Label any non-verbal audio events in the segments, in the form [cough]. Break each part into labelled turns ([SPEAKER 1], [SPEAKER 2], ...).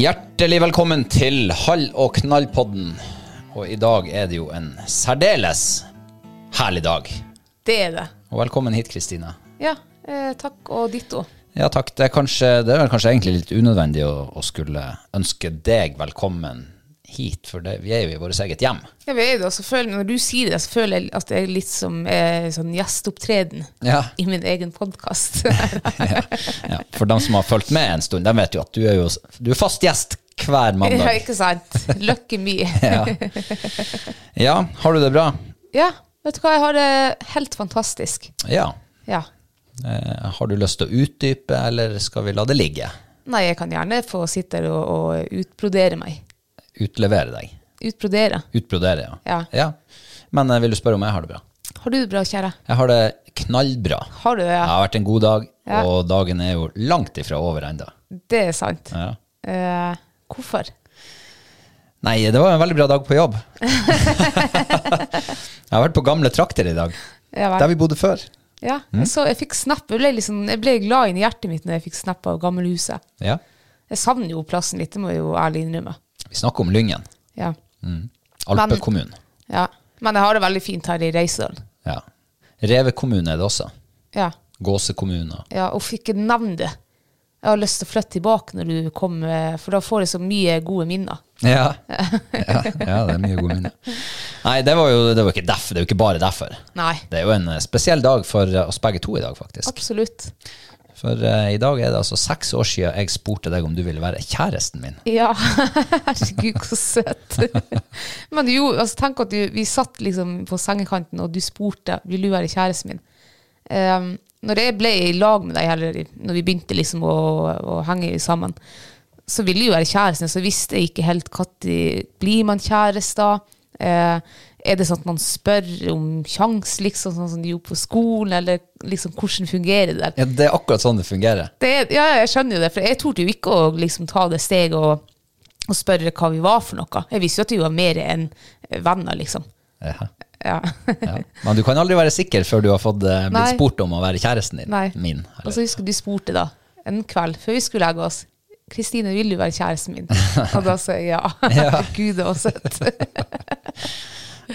[SPEAKER 1] Hjertelig velkommen til Hall og knall-podden. Og i dag er det jo en særdeles herlig dag.
[SPEAKER 2] Det er det.
[SPEAKER 1] Og velkommen hit, Kristine.
[SPEAKER 2] Ja, eh, takk og ditto.
[SPEAKER 1] Ja, takk. Det er, kanskje, det er kanskje egentlig litt unødvendig å, å skulle ønske deg velkommen hit, for det, vi er jo i vårt eget hjem.
[SPEAKER 2] Ja, vi er jo det, og så føler, Når du sier det, så føler jeg at det er litt som eh, sånn gjesteopptreden
[SPEAKER 1] Ja.
[SPEAKER 2] i min egen podkast. [laughs]
[SPEAKER 1] ja, ja. For dem som har fulgt med en stund, de vet jo at du er jo du er fast gjest hver
[SPEAKER 2] ja,
[SPEAKER 1] mandag.
[SPEAKER 2] ikke sant? Lucky me. [laughs]
[SPEAKER 1] Ja. ja, har du det bra?
[SPEAKER 2] ja, vet du hva, jeg har det helt fantastisk.
[SPEAKER 1] Ja.
[SPEAKER 2] Ja.
[SPEAKER 1] Eh, har du lyst til å utdype, eller skal vi la det ligge?
[SPEAKER 2] Nei, jeg kan gjerne få sitte her og, og utbrodere meg.
[SPEAKER 1] Utlevere deg?
[SPEAKER 2] Utbrodere.
[SPEAKER 1] Utbrodere, ja.
[SPEAKER 2] Ja.
[SPEAKER 1] Men eh, vil du spørre om jeg har det bra?
[SPEAKER 2] Har du det bra, kjære?
[SPEAKER 1] Jeg har det knallbra.
[SPEAKER 2] Har du det, ja?
[SPEAKER 1] Det har vært en god dag,
[SPEAKER 2] Ja.
[SPEAKER 1] og dagen er jo langt ifra over ennå.
[SPEAKER 2] Det er sant.
[SPEAKER 1] Ja.
[SPEAKER 2] Uh, hvorfor?
[SPEAKER 1] Nei, det var en veldig bra dag på jobb. [laughs] jeg har vært på gamle trakter i dag, der vi bodde før.
[SPEAKER 2] Ja,
[SPEAKER 1] Mm.
[SPEAKER 2] så jeg fikk snap. Jeg ble, liksom, jeg ble glad inni i hjertet mitt når jeg fikk snap av gamlehuset.
[SPEAKER 1] Ja.
[SPEAKER 2] Jeg savner jo plassen litt, det må jeg jo ærlig innrømme.
[SPEAKER 1] Vi snakker om Lyngen,
[SPEAKER 2] Ja.
[SPEAKER 1] Alpekommunen.
[SPEAKER 2] ja. Men jeg har det veldig fint her i Reisedal.
[SPEAKER 1] Ja. Reve kommune er det også.
[SPEAKER 2] Ja.
[SPEAKER 1] Gåse kommune.
[SPEAKER 2] ja. Og fikk nevne det. Jeg har lyst til å flytte tilbake når du kommer, for da får jeg så mye gode minner.
[SPEAKER 1] Ja. [laughs] ja. ja, det er mye gode minner. Nei, det var jo det var ikke derfor, det er jo ikke bare derfor.
[SPEAKER 2] Nei,
[SPEAKER 1] Det er jo en eh, spesiell dag for eh, oss begge to i dag, faktisk.
[SPEAKER 2] absolutt.
[SPEAKER 1] For uh, i dag er det altså seks år siden jeg spurte deg om du ville være kjæresten min.
[SPEAKER 2] Ja, [laughs] herregud, så søt. [laughs] Men jo, altså, tenk at du, vi satt liksom på sengekanten, og du spurte vil du være kjæresten min. Um, når jeg ble i lag med deg, eller når vi begynte liksom å, å henge sammen, så ville jeg jo være kjæresten, så visste jeg ikke helt når blir man kjærester. Eh, er det sånn at man spør om sjans, liksom, sånn som de gjorde på skolen, eller liksom, hvordan fungerer det der?
[SPEAKER 1] Ja, Det er akkurat sånn det fungerer.
[SPEAKER 2] det, er- ja, ja, jeg skjønner jo det, for jeg torde jo ikke å liksom, ta det steget og, og spørre hva vi var for noe. Jeg visste jo at vi var mer enn venner, liksom.
[SPEAKER 1] Ja.
[SPEAKER 2] Ja. [laughs]
[SPEAKER 1] Ja. Men du kan aldri være sikker før du har fått eh, blitt
[SPEAKER 2] Nei.
[SPEAKER 1] spurt om å være kjæresten din.
[SPEAKER 2] Nei.
[SPEAKER 1] Min.
[SPEAKER 2] Og så husker du spurte da, en kveld før vi skulle legge oss, Kristine, vil du være kjæresten min? [laughs] Og da sa jeg ja. [laughs] Gud, det var søtt.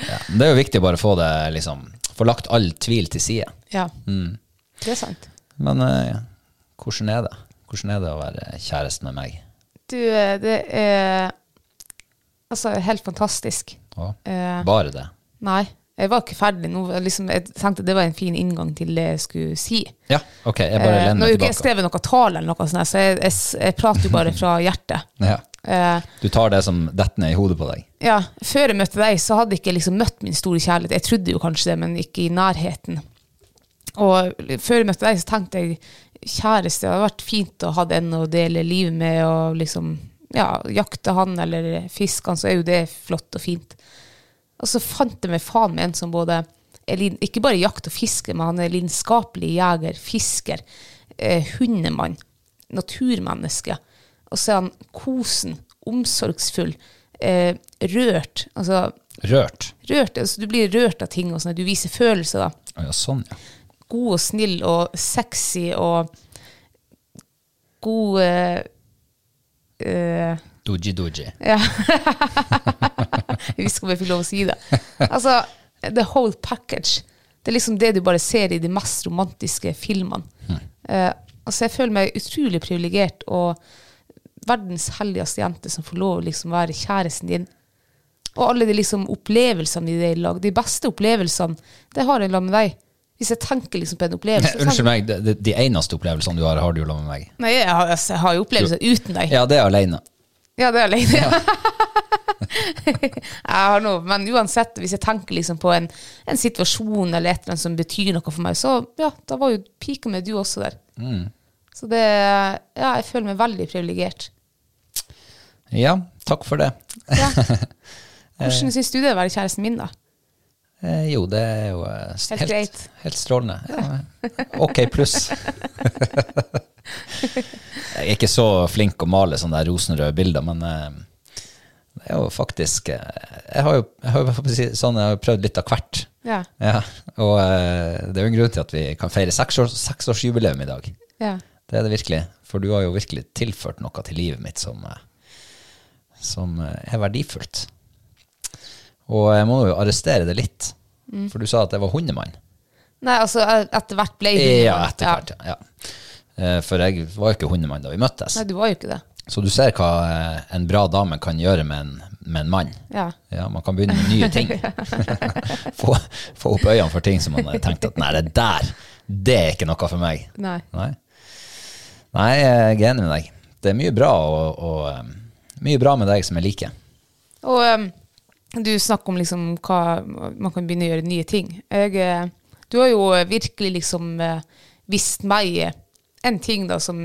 [SPEAKER 1] Ja. Det er jo viktig å bare få det liksom Få lagt all tvil til side.
[SPEAKER 2] ja,
[SPEAKER 1] Mm.
[SPEAKER 2] det er sant.
[SPEAKER 1] Men uh, hvordan er det? Hvordan er det å være kjæreste med meg?
[SPEAKER 2] Du, eh, det er altså helt fantastisk.
[SPEAKER 1] Å,
[SPEAKER 2] Eh,
[SPEAKER 1] bare det?
[SPEAKER 2] nei, jeg var ikke ferdig nå. Liksom, jeg tenkte det var en fin inngang til det jeg skulle si.
[SPEAKER 1] Ja, ok, jeg bare
[SPEAKER 2] Eh,
[SPEAKER 1] tilbake.
[SPEAKER 2] nå har jo ikke jeg skrevet noe tale, eller noe sånt, så jeg, jeg, jeg prater jo bare fra hjertet. [laughs]
[SPEAKER 1] Ja.
[SPEAKER 2] Eh,
[SPEAKER 1] Du tar det som detter ned i hodet på deg.
[SPEAKER 2] ja, før jeg møtte deg, så hadde jeg ikke liksom møtt min store kjærlighet. Jeg trodde jo kanskje det, men ikke i nærheten. Og før jeg møtte deg, så tenkte jeg kjæreste, det hadde vært fint å ha en å dele livet med, og liksom, ja, jakte han eller fiske han, så er jo det flott og fint. Og så fant jeg meg faen med en som både er ikke bare jakt og fiske, men han er lidenskapelig jeger, fisker, eh, hundemann, naturmenneske. Og så er han kosen, omsorgsfull, eh, rørt. Altså,
[SPEAKER 1] Rørt.
[SPEAKER 2] rørt, altså du blir rørt av ting og sånn, du viser følelser da.
[SPEAKER 1] Ja, sånn, ja.
[SPEAKER 2] God og snill og sexy og god eh, eh,
[SPEAKER 1] Doji doji. [laughs]
[SPEAKER 2] Jeg visste ikke om jeg fikk lov å si det. Altså, the whole package. Det er liksom det du bare ser i de mest romantiske filmene. Eh, altså, jeg føler meg utrolig privilegert og verdens heldigste jente som får lov å liksom være kjæresten din. Og alle de liksom opplevelsene i det i lag. De beste opplevelsene, det har jeg lag med deg. Hvis jeg tenker liksom på en opplevelse Nei,
[SPEAKER 1] Unnskyld meg, de, de, eneste opplevelsene du har, har du jo med meg.
[SPEAKER 2] Nei, jeg har, jeg har jo opplevelser uten deg.
[SPEAKER 1] Ja, det er alene.
[SPEAKER 2] Ja, det er alene. [laughs] jeg har noe, men uansett, hvis jeg tenker liksom på en, en situasjon eller et eller annet som betyr noe for meg, så ja, da var jo pika med du også der. Så det Ja, jeg føler meg veldig privilegert.
[SPEAKER 1] Ja, takk for det.
[SPEAKER 2] Ja. [laughs] Hvordan syns du det er å være kjæresten min, da?
[SPEAKER 1] Eh, jo, det er jo helt,
[SPEAKER 2] Helt greit.
[SPEAKER 1] Helt strålende. Ja. Ok pluss. [laughs] jeg er ikke så flink å male sånne der rosenrøde bilder, men eh, det er jo faktisk eh, Jeg har jo, jeg har jo sånn, jeg har prøvd litt av hvert.
[SPEAKER 2] Ja.
[SPEAKER 1] Ja, og eh, det er jo en grunn til at vi kan feire seksårs, seksårsjubileum i dag.
[SPEAKER 2] ja.
[SPEAKER 1] Det er det virkelig. For du har jo virkelig tilført noe til livet mitt som, eh, som eh, er verdifullt. Og jeg må jo arrestere det litt.
[SPEAKER 2] Mm.
[SPEAKER 1] For du sa at jeg var hundemann.
[SPEAKER 2] Nei, altså, etter hvert ble du.
[SPEAKER 1] Ja, etter hvert. Ja. Ja. Eh, For jeg var jo ikke hundemann da vi møttes.
[SPEAKER 2] Nei, du var jo ikke det.
[SPEAKER 1] Så du ser hva eh, en bra dame kan gjøre med en, med en mann.
[SPEAKER 2] Ja.
[SPEAKER 1] Ja, Man kan begynne med nye ting. [laughs] [laughs] få, få opp øynene for ting som man har tenkt at nei, det der, det er ikke noe for meg.
[SPEAKER 2] Nei.
[SPEAKER 1] Nei, nei jeg er enig med deg. Det er mye bra, å, um, mye bra med deg som jeg liker.
[SPEAKER 2] Og um, du snakker om liksom hva man kan begynne å gjøre nye ting. Jeg, eh, du har jo virkelig liksom eh, vist meg eh, en ting da som,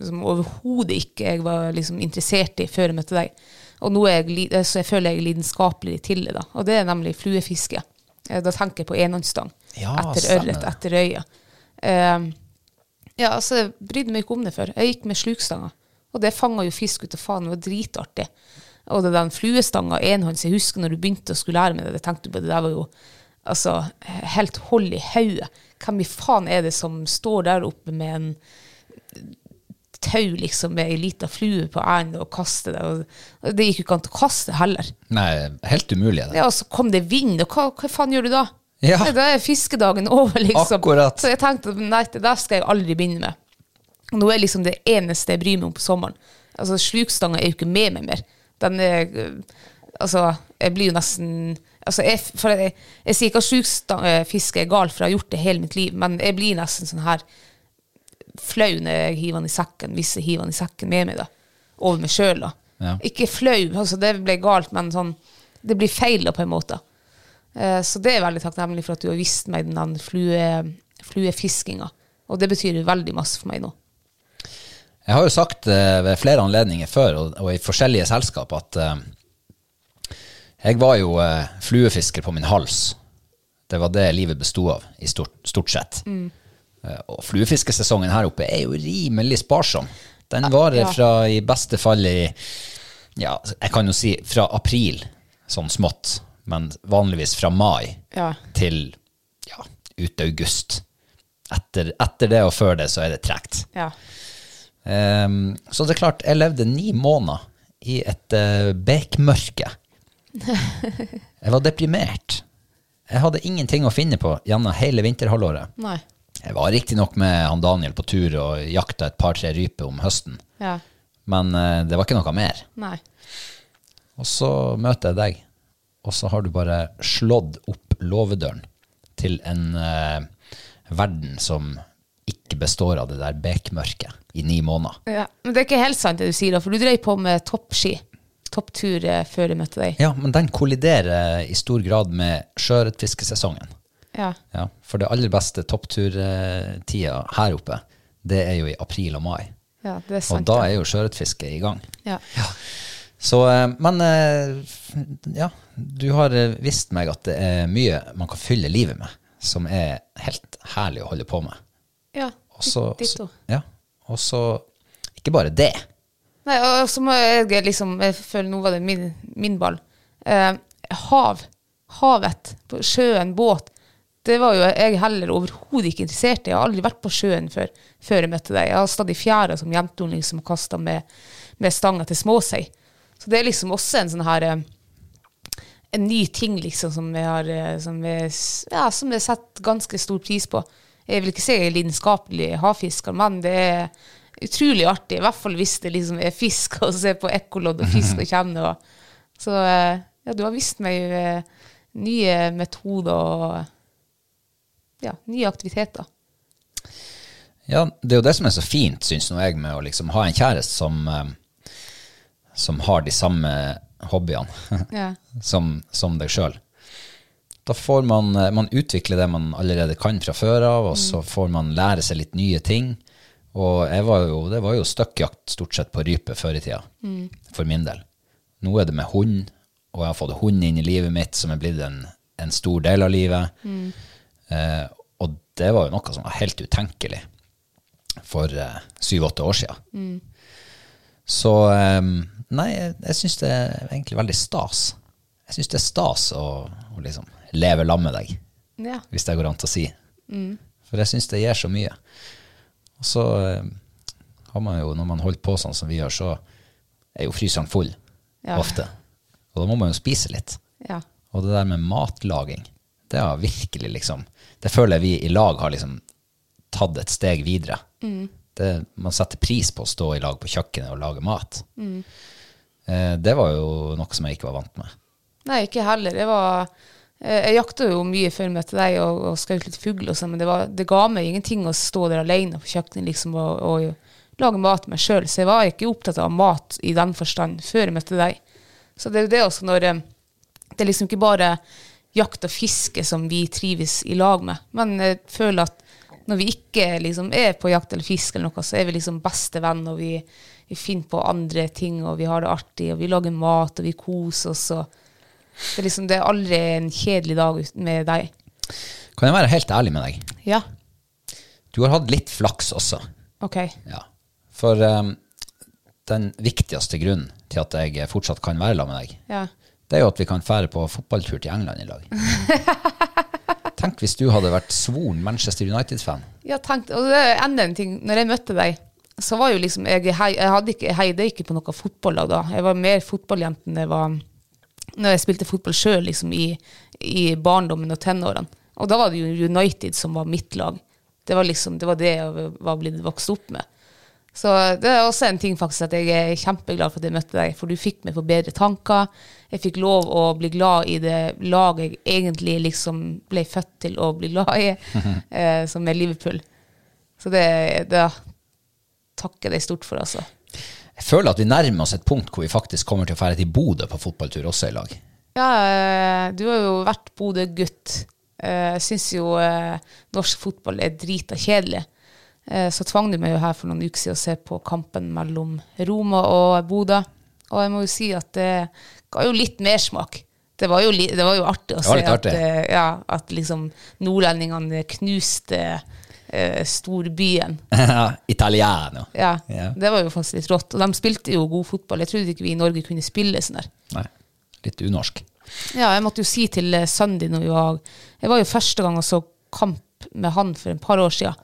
[SPEAKER 2] som overhodet ikke jeg var liksom interessert i før jeg møtte deg. Og nå jeg, så jeg føler jeg lidenskapelig til det. da. Og det er nemlig fluefiske. Da tenker jeg på enhåndsstang.
[SPEAKER 1] Ja,
[SPEAKER 2] etter ørret, etter røya. Um, ja, altså, jeg brydde meg ikke om det før. Jeg gikk med slukstanga. Og det fanga jo fisk ut av faen. Det var dritartig. Og det den fluestanga enhånds, jeg husker når du begynte å skulle lære med det, det tenkte du på, det der var jo altså, helt hold i hodet. Hvem i faen er det som står der oppe med en tau liksom med ei lita flue på enden og kaster det? Og, det gikk jo ikke an å kaste heller.
[SPEAKER 1] Nei, helt umulig det.
[SPEAKER 2] Ja, og så kom det vind, og hva, hva faen gjør du da?
[SPEAKER 1] Ja.
[SPEAKER 2] Da er fiskedagen over, liksom.
[SPEAKER 1] Akkurat.
[SPEAKER 2] Så jeg tenkte nei, det der skal jeg aldri begynne med. Nå er liksom det eneste jeg bryr meg om på sommeren. Altså, Slukstanga er jo ikke med meg mer. Den er øh, Altså, jeg blir jo nesten Altså, jeg, jeg, jeg sier ikke at slukstangfiske er galt, for jeg har gjort det hele mitt liv, men jeg blir nesten sånn her flau når jeg hiver den i sekken, hvis jeg hiver den i sekken med meg, da. Over meg sjøl, da.
[SPEAKER 1] Ja.
[SPEAKER 2] Ikke flau, altså det ble galt, men sånn Det blir feil, da, på en måte. Eh, så det er veldig takknemlig for at du har vist meg den flue, fluefiskinga. Og det betyr veldig masse for meg nå.
[SPEAKER 1] Jeg har jo sagt eh, ved flere anledninger før, og, i forskjellige selskap, at eh, jeg var jo eh, fluefisker på min hals. Det var det livet bestod av, i stort, stort sett. Eh, og fluefiskesesongen her oppe er jo rimelig sparsom. Den varer
[SPEAKER 2] ja.
[SPEAKER 1] fra i beste fall i Ja, jeg kan jo si fra april, sånn smått, men vanligvis fra mai
[SPEAKER 2] Ja.
[SPEAKER 1] til ja, ut august. Etter, etter det og før det så er det tregt.
[SPEAKER 2] Ja.
[SPEAKER 1] Ehm, så det er klart, jeg levde ni måneder i et uh, bekmørke. [laughs] Jeg var deprimert. Jeg hadde ingenting å finne på gjennom hele vinterhalvåret.
[SPEAKER 2] Nei.
[SPEAKER 1] Jeg var riktignok med han Daniel på tur og jakta et par-tre ryper om høsten,
[SPEAKER 2] Ja.
[SPEAKER 1] men uh, det var ikke noe mer.
[SPEAKER 2] Nei.
[SPEAKER 1] Og så møter jeg deg, og så har du bare slått opp låvedøren til en uh, verden som ikke består av det der bekmørket i ni måneder.
[SPEAKER 2] Ja. Men det er ikke helt sant det du sier, da, for du drev på med toppski. Topptur eh, før jeg møtte deg.
[SPEAKER 1] Ja, men den kolliderer i stor grad med sjøørretfiskesesongen.
[SPEAKER 2] Ja.
[SPEAKER 1] Ja, for det aller beste toppturtida her oppe, det er jo i april og mai.
[SPEAKER 2] ja, det er sant,
[SPEAKER 1] Og
[SPEAKER 2] da
[SPEAKER 1] er jo sjøørretfisket i gang.
[SPEAKER 2] ja.
[SPEAKER 1] Så, eh, men eh, ja, du har visst meg at det er mye man kan fylle livet med, som er helt herlig å holde på med.
[SPEAKER 2] ja.
[SPEAKER 1] Og så, ja, ikke bare det.
[SPEAKER 2] Nei, og så må jeg liksom Jeg føler nå var det min, min ball. Eh, hav. Havet. Sjøen, båt. Det var jo jeg heller overhodet ikke interessert i. Jeg har aldri vært på sjøen før, før jeg møtte deg. Jeg har stadig i fjæra som jentunge som kasta med, med stanga til småsei. Så det er liksom også en sånn her eh, En ny ting, liksom, som jeg har eh, Som jeg, ja, som jeg setter ganske stor pris på. Jeg vil ikke si lidenskapelig havfisker, men det er utrolig artig. I hvert fall hvis det liksom er fisk, [laughs] og se på ekkolodd og fisk og kjenne. Og, så eh, ja, du har vist meg eh, nye metoder og ja, nye aktiviteter.
[SPEAKER 1] Ja, det er jo det som er så fint, syns nå jeg, med å liksom ha en kjæreste som, eh, som har de samme hobbyene
[SPEAKER 2] Ja. [laughs]
[SPEAKER 1] som, som deg sjøl. Da får man, eh, man utvikle det man allerede kan fra før av, og så får man lære seg litt nye ting. Og var jo, det var jo støkkjakt stort sett på rype før i tida, for min del. Nå er det med hund, og jeg har fått hund inn i livet mitt som er blitt en, en stor del av livet. Eh, og det var jo noe som var helt utenkelig for eh, syv-åtte år siden. Så eh, nei, jeg, jeg syns det er egentlig veldig stas. Jeg syns det er stas å, å liksom leve sammen med deg,
[SPEAKER 2] Ja.
[SPEAKER 1] hvis det går an til å si. For jeg syns det gir så mye. Og så eh, har man jo, når man holder på sånn som vi gjør, så er jo fryseren full
[SPEAKER 2] Ja.
[SPEAKER 1] ofte. Og da må man jo spise litt.
[SPEAKER 2] ja.
[SPEAKER 1] Og det der med matlaging, det har virkelig liksom Det føler jeg vi i lag har liksom tatt et steg videre. Det, man setter pris på å stå i lag på kjøkkenet og lage mat. Eh, det var jo noe som jeg ikke var vant med.
[SPEAKER 2] Nei, ikke heller. Det var, jeg jakta jo mye før jeg møtte deg, og, og skjøt litt fugl og sånn, men det, var, det ga meg ingenting å stå der alene på kjøkkenet liksom, og, og lage mat meg sjøl. Så jeg var ikke opptatt av mat i den forstand før jeg møtte deg. Så det er jo det også når eh, Det er liksom ikke bare jakt og fiske som vi trives i lag med, men jeg føler at når vi ikke liksom er på jakt eller fisk, eller noe, så er vi liksom bestevenn, og vi, vi finner på andre ting, og vi har det artig, og vi lager mat, og vi koser oss. og det er, liksom, det er aldri en kjedelig dag med deg.
[SPEAKER 1] Kan jeg være helt ærlig med deg?
[SPEAKER 2] Ja,
[SPEAKER 1] Du har hatt litt flaks også.
[SPEAKER 2] ok.
[SPEAKER 1] Ja. For um, den viktigste grunnen til at jeg fortsatt kan være sammen med deg,
[SPEAKER 2] Ja.
[SPEAKER 1] det er jo at vi kan fære på fotballtur til England i lag. [laughs] Tenk hvis du hadde vært svoren Manchester United-fan.
[SPEAKER 2] Ja, tenk, og det er enda en ting. Når jeg møtte deg, så var jo liksom Jeg, jeg ikke, jeg heide ikke på noe fotballag da. Jeg var mer fotballjente enn jeg var når jeg spilte fotball sjøl liksom, i, i barndommen og tenårene. Og da var det jo United som var mitt lag. Det var liksom, det var det jeg var blitt vokst opp med. Så det er også en ting faktisk at jeg er kjempeglad for at jeg møtte deg, for du fikk meg på bedre tanker. Jeg fikk lov å bli glad i det laget jeg egentlig liksom ble født til å bli glad i, [laughs] eh, som er Liverpool. Så det, det takker jeg deg stort for, altså.
[SPEAKER 1] Jeg føler at vi nærmer oss et punkt hvor vi faktisk kommer til å dra til Bodø på fotballtur også i lag.
[SPEAKER 2] Ja, eh, du har jo vært Bodø-gutt. Eh, Jeg syns jo eh, norsk fotball er drita kjedelig. Så tvang du meg jo her for noen uker siden å se på kampen mellom Roma og Bodø. Og jeg må jo si at det ga jo litt mersmak. Det var jo, det var jo artig å se at, ja, at liksom nordlendingene knuste eh, storbyen. [laughs]
[SPEAKER 1] Italiano.
[SPEAKER 2] Ja,
[SPEAKER 1] Ja.
[SPEAKER 2] Det var jo faktisk litt rått. Og de spilte jo god fotball. Jeg trodde ikke vi i Norge kunne spille sånn der.
[SPEAKER 1] Nei, litt unorsk.
[SPEAKER 2] Ja, jeg måtte jo si til eh, sønnen din vi var Jeg var jo første gang og så kamp med han for en par år siden.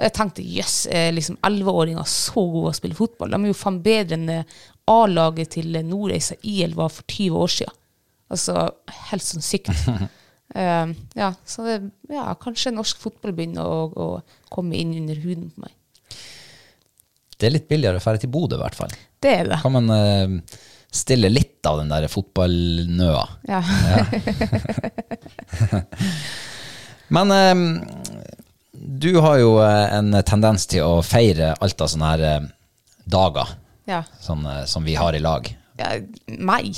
[SPEAKER 2] Jeg tenkte jøss, er liksom 11-åringer så gode å spille fotball? De er jo faen bedre enn eh, A-laget til Nordreisa IL var for 20 år siden. Altså helt sånn sykt. [laughs] Eh, ja, så det, ja, kanskje norsk fotball begynner å, å komme inn under huden på meg.
[SPEAKER 1] Det er litt billigere å fære til Bodø, i hvert fall.
[SPEAKER 2] Det er det.
[SPEAKER 1] Kan man uh, stille litt av den der fotballnøa.
[SPEAKER 2] Ja. [laughs]
[SPEAKER 1] Men eh, du har jo en tendens til å feire alt av sånne her dager
[SPEAKER 2] Ja.
[SPEAKER 1] sånn, som vi har i lag.
[SPEAKER 2] ja meg.